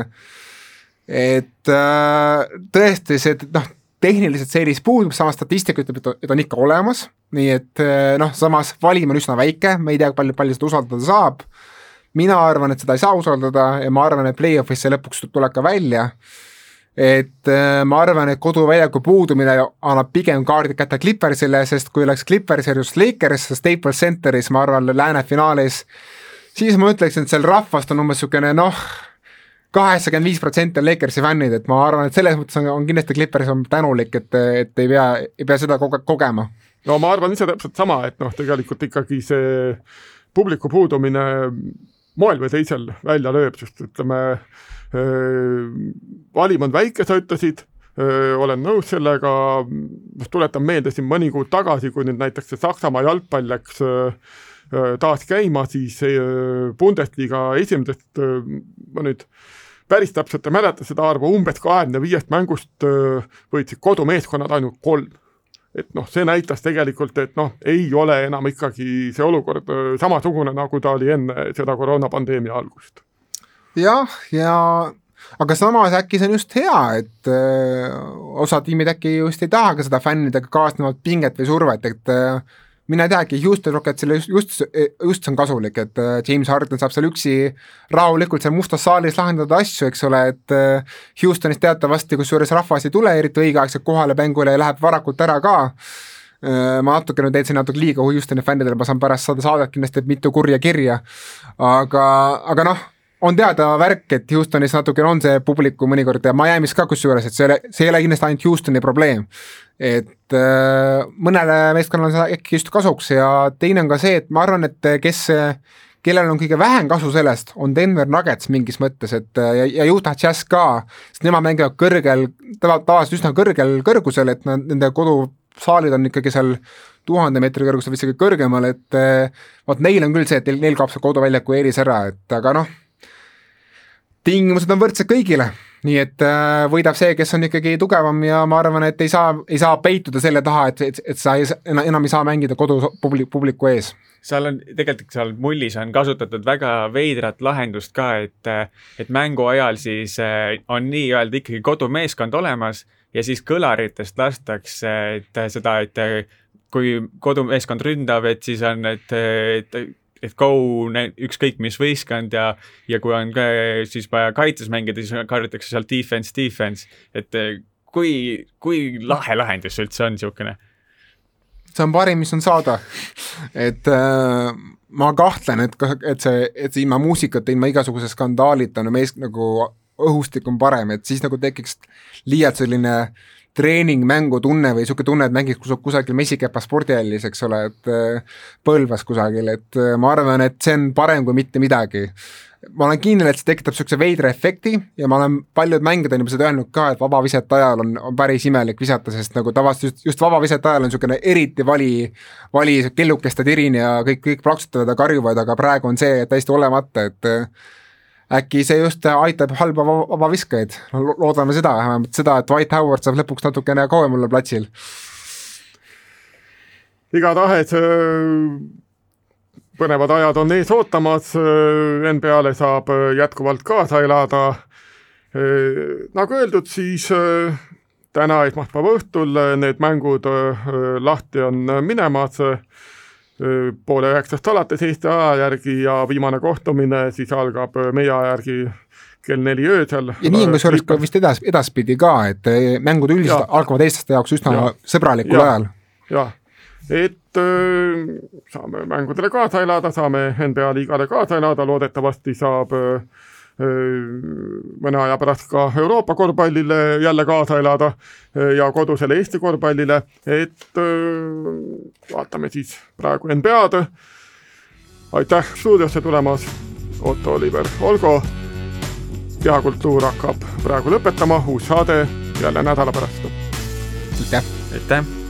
et äh, tõesti see, noh, tehniliselt see eelis puudub, samas statistika ütleb, et, et on ikka olemas, nii et äh, noh, samas valim on üsna väike, me ei tea, palju, palju seda usaldada saab, mina arvan, et seda ei saa usaldada ja ma arvan, et play-off'is see lõpuks tuleb ka välja et äh, ma arvan, et koduväljaku puudumine annab pigem kaardi kätte Clippersile, sest kui oleks Clippers just Lakers Staples Centeris, ma arvan, lääne finaalis, siis ma ütleksin, et seal rahvast on umbes niisugune noh, kaheksakümmend viis protsenti on Lakersi fännid, et ma arvan, et selles mõttes on, on kindlasti Clippers on tänulik, et, et ei pea, ei pea seda kogu aeg kogema. no ma arvan ise täpselt sama, et noh, tegelikult ikkagi see publiku puudumine moel või teisel välja lööb, sest ütleme, valim on väike, sa ütlesid, olen nõus sellega, tuletan meelde siin mõni kuu tagasi, kui nüüd näiteks see Saksamaa jalgpall läks taas käima, siis Bundesliga esimesest, ma nüüd päris täpselt ei mäleta seda arvu, umbes kahekümne viiest mängust võitsid kodumeeskonnad ainult kolm. et noh, see näitas tegelikult, et noh, ei ole enam ikkagi see olukord samasugune, nagu ta oli enne seda koroonapandeemia algust jah, ja aga samas äkki see on just hea, et öö, äh, osa tiimid äkki just ei taha ka seda fännidega kaasnevat pinget või survet, et öö, äh, mina ei tea, äkki Houston Rocketsile just, just, just see on kasulik, et äh, James Harden saab seal üksi rahulikult seal mustas saalis lahendada asju, eks ole, et Houstonis teatavasti, kusjuures rahvas ei tule eriti õigeaegselt kohale mängule ja läheb varakult ära ka, ma natukene teen siin natuke liiga Houstoni fännidele, ma saan pärast saada saadet kindlasti mitu kurja kirja, aga, aga noh, on teada värk, et Houstonis natukene on see publiku mõnikord ja Miami's ka kusjuures, et see ei ole, see ei ole kindlasti ainult Houstoni probleem. et äh, mõnele meeskonnale on see äkki just kasuks ja teine on ka see, et ma arvan, et kes kellel on kõige vähem kasu sellest, on Denver Nuggets mingis mõttes, et ja, ja Utah Jazz ka, sest nemad mängivad kõrgel, tava, tavaliselt üsna kõrgel kõrgusel, et nad, nende kodu saalid on ikkagi seal tuhande meetri kõrgusel või isegi kõrgemal, et vot neil on küll see, et neil, neil kaob see koduväljaku eelis ära, et aga noh, tingimused on võrdsed kõigile nii et äh, võidab see, kes on ikkagi tugevam ja ma arvan, et ei saa, ei saa peituda selle taha, et, et, et sa ei, enam ei saa mängida kodus publik, publiku ees. seal on, tegelikult seal mullis on kasutatud väga veidrat lahendust ka, et, et mängu ajal siis äh, on nii-öelda ikkagi kodumeeskond olemas ja siis kõlaritest lastakse, et seda, et kui kodumeeskond ründab, et siis on, et, et et go ükskõik mis võistkond ja, ja kui on ka siis vaja kaitses mängida, siis karjutakse seal defense, defense, et eh, kui, kui lahe lahendus see üldse on niisugune? see on parim, mis on saada. et äh, ma kahtlen, et, et see, et ilma muusikata, ilma igasuguse skandaalita no mees nagu õhustik on parem, et siis nagu tekiks liialt selline äh, treening-mängu tunne või niisugune tunne, et mängiks kus, kusagil messikepa spordihallis, eks ole, et äh, Põlvas kusagil, et äh, ma arvan, et see on parem kui mitte midagi. ma olen kindel, et see tekitab niisuguse veidra efekti ja ma olen, paljud mängijad on juba seda öelnud ka, et vabavisete ajal on, on päris imelik visata, sest nagu tavaliselt just, just vabavisete ajal on niisugune eriti vali, vali kellukeste tirin ja kõik, kõik plaksutavad ja karjuvad, aga praegu on see täiesti olemata, et äh, äkki see just aitab halba vabaviskajaid, loodame seda, vähemalt seda, et White Howard saab lõpuks natukene kauem olla platsil. igatahes äh, põnevad ajad on ees ootamas, äh, NBA-le saab äh, jätkuvalt kaasa elada. nagu öeldud, siis täna esmaspäeva õhtul need mängud lahti on minemas poole üheksast alates Eesti aja järgi ja viimane kohtumine siis algab meie aja järgi kell neli öösel. ja nii on kusjuures ka vist edas, edaspidi ka, et mängud üldiselt algavad eestlaste jaoks üsna ja. sõbralikul ja. ajal. jah, et öö, saame mängudele kaasa elada, saame NBA liigale kaasa elada, loodetavasti saab öö, mõne aja pärast ka Euroopa korvpallile jälle kaasa elada ja kodusele Eesti korvpallile, et vaatame siis praegu NBA-d. aitäh stuudiosse tulemast, Otto Oliver Olgo. kehakultuur hakkab praegu lõpetama, uus saade jälle nädala pärast. aitäh. aitäh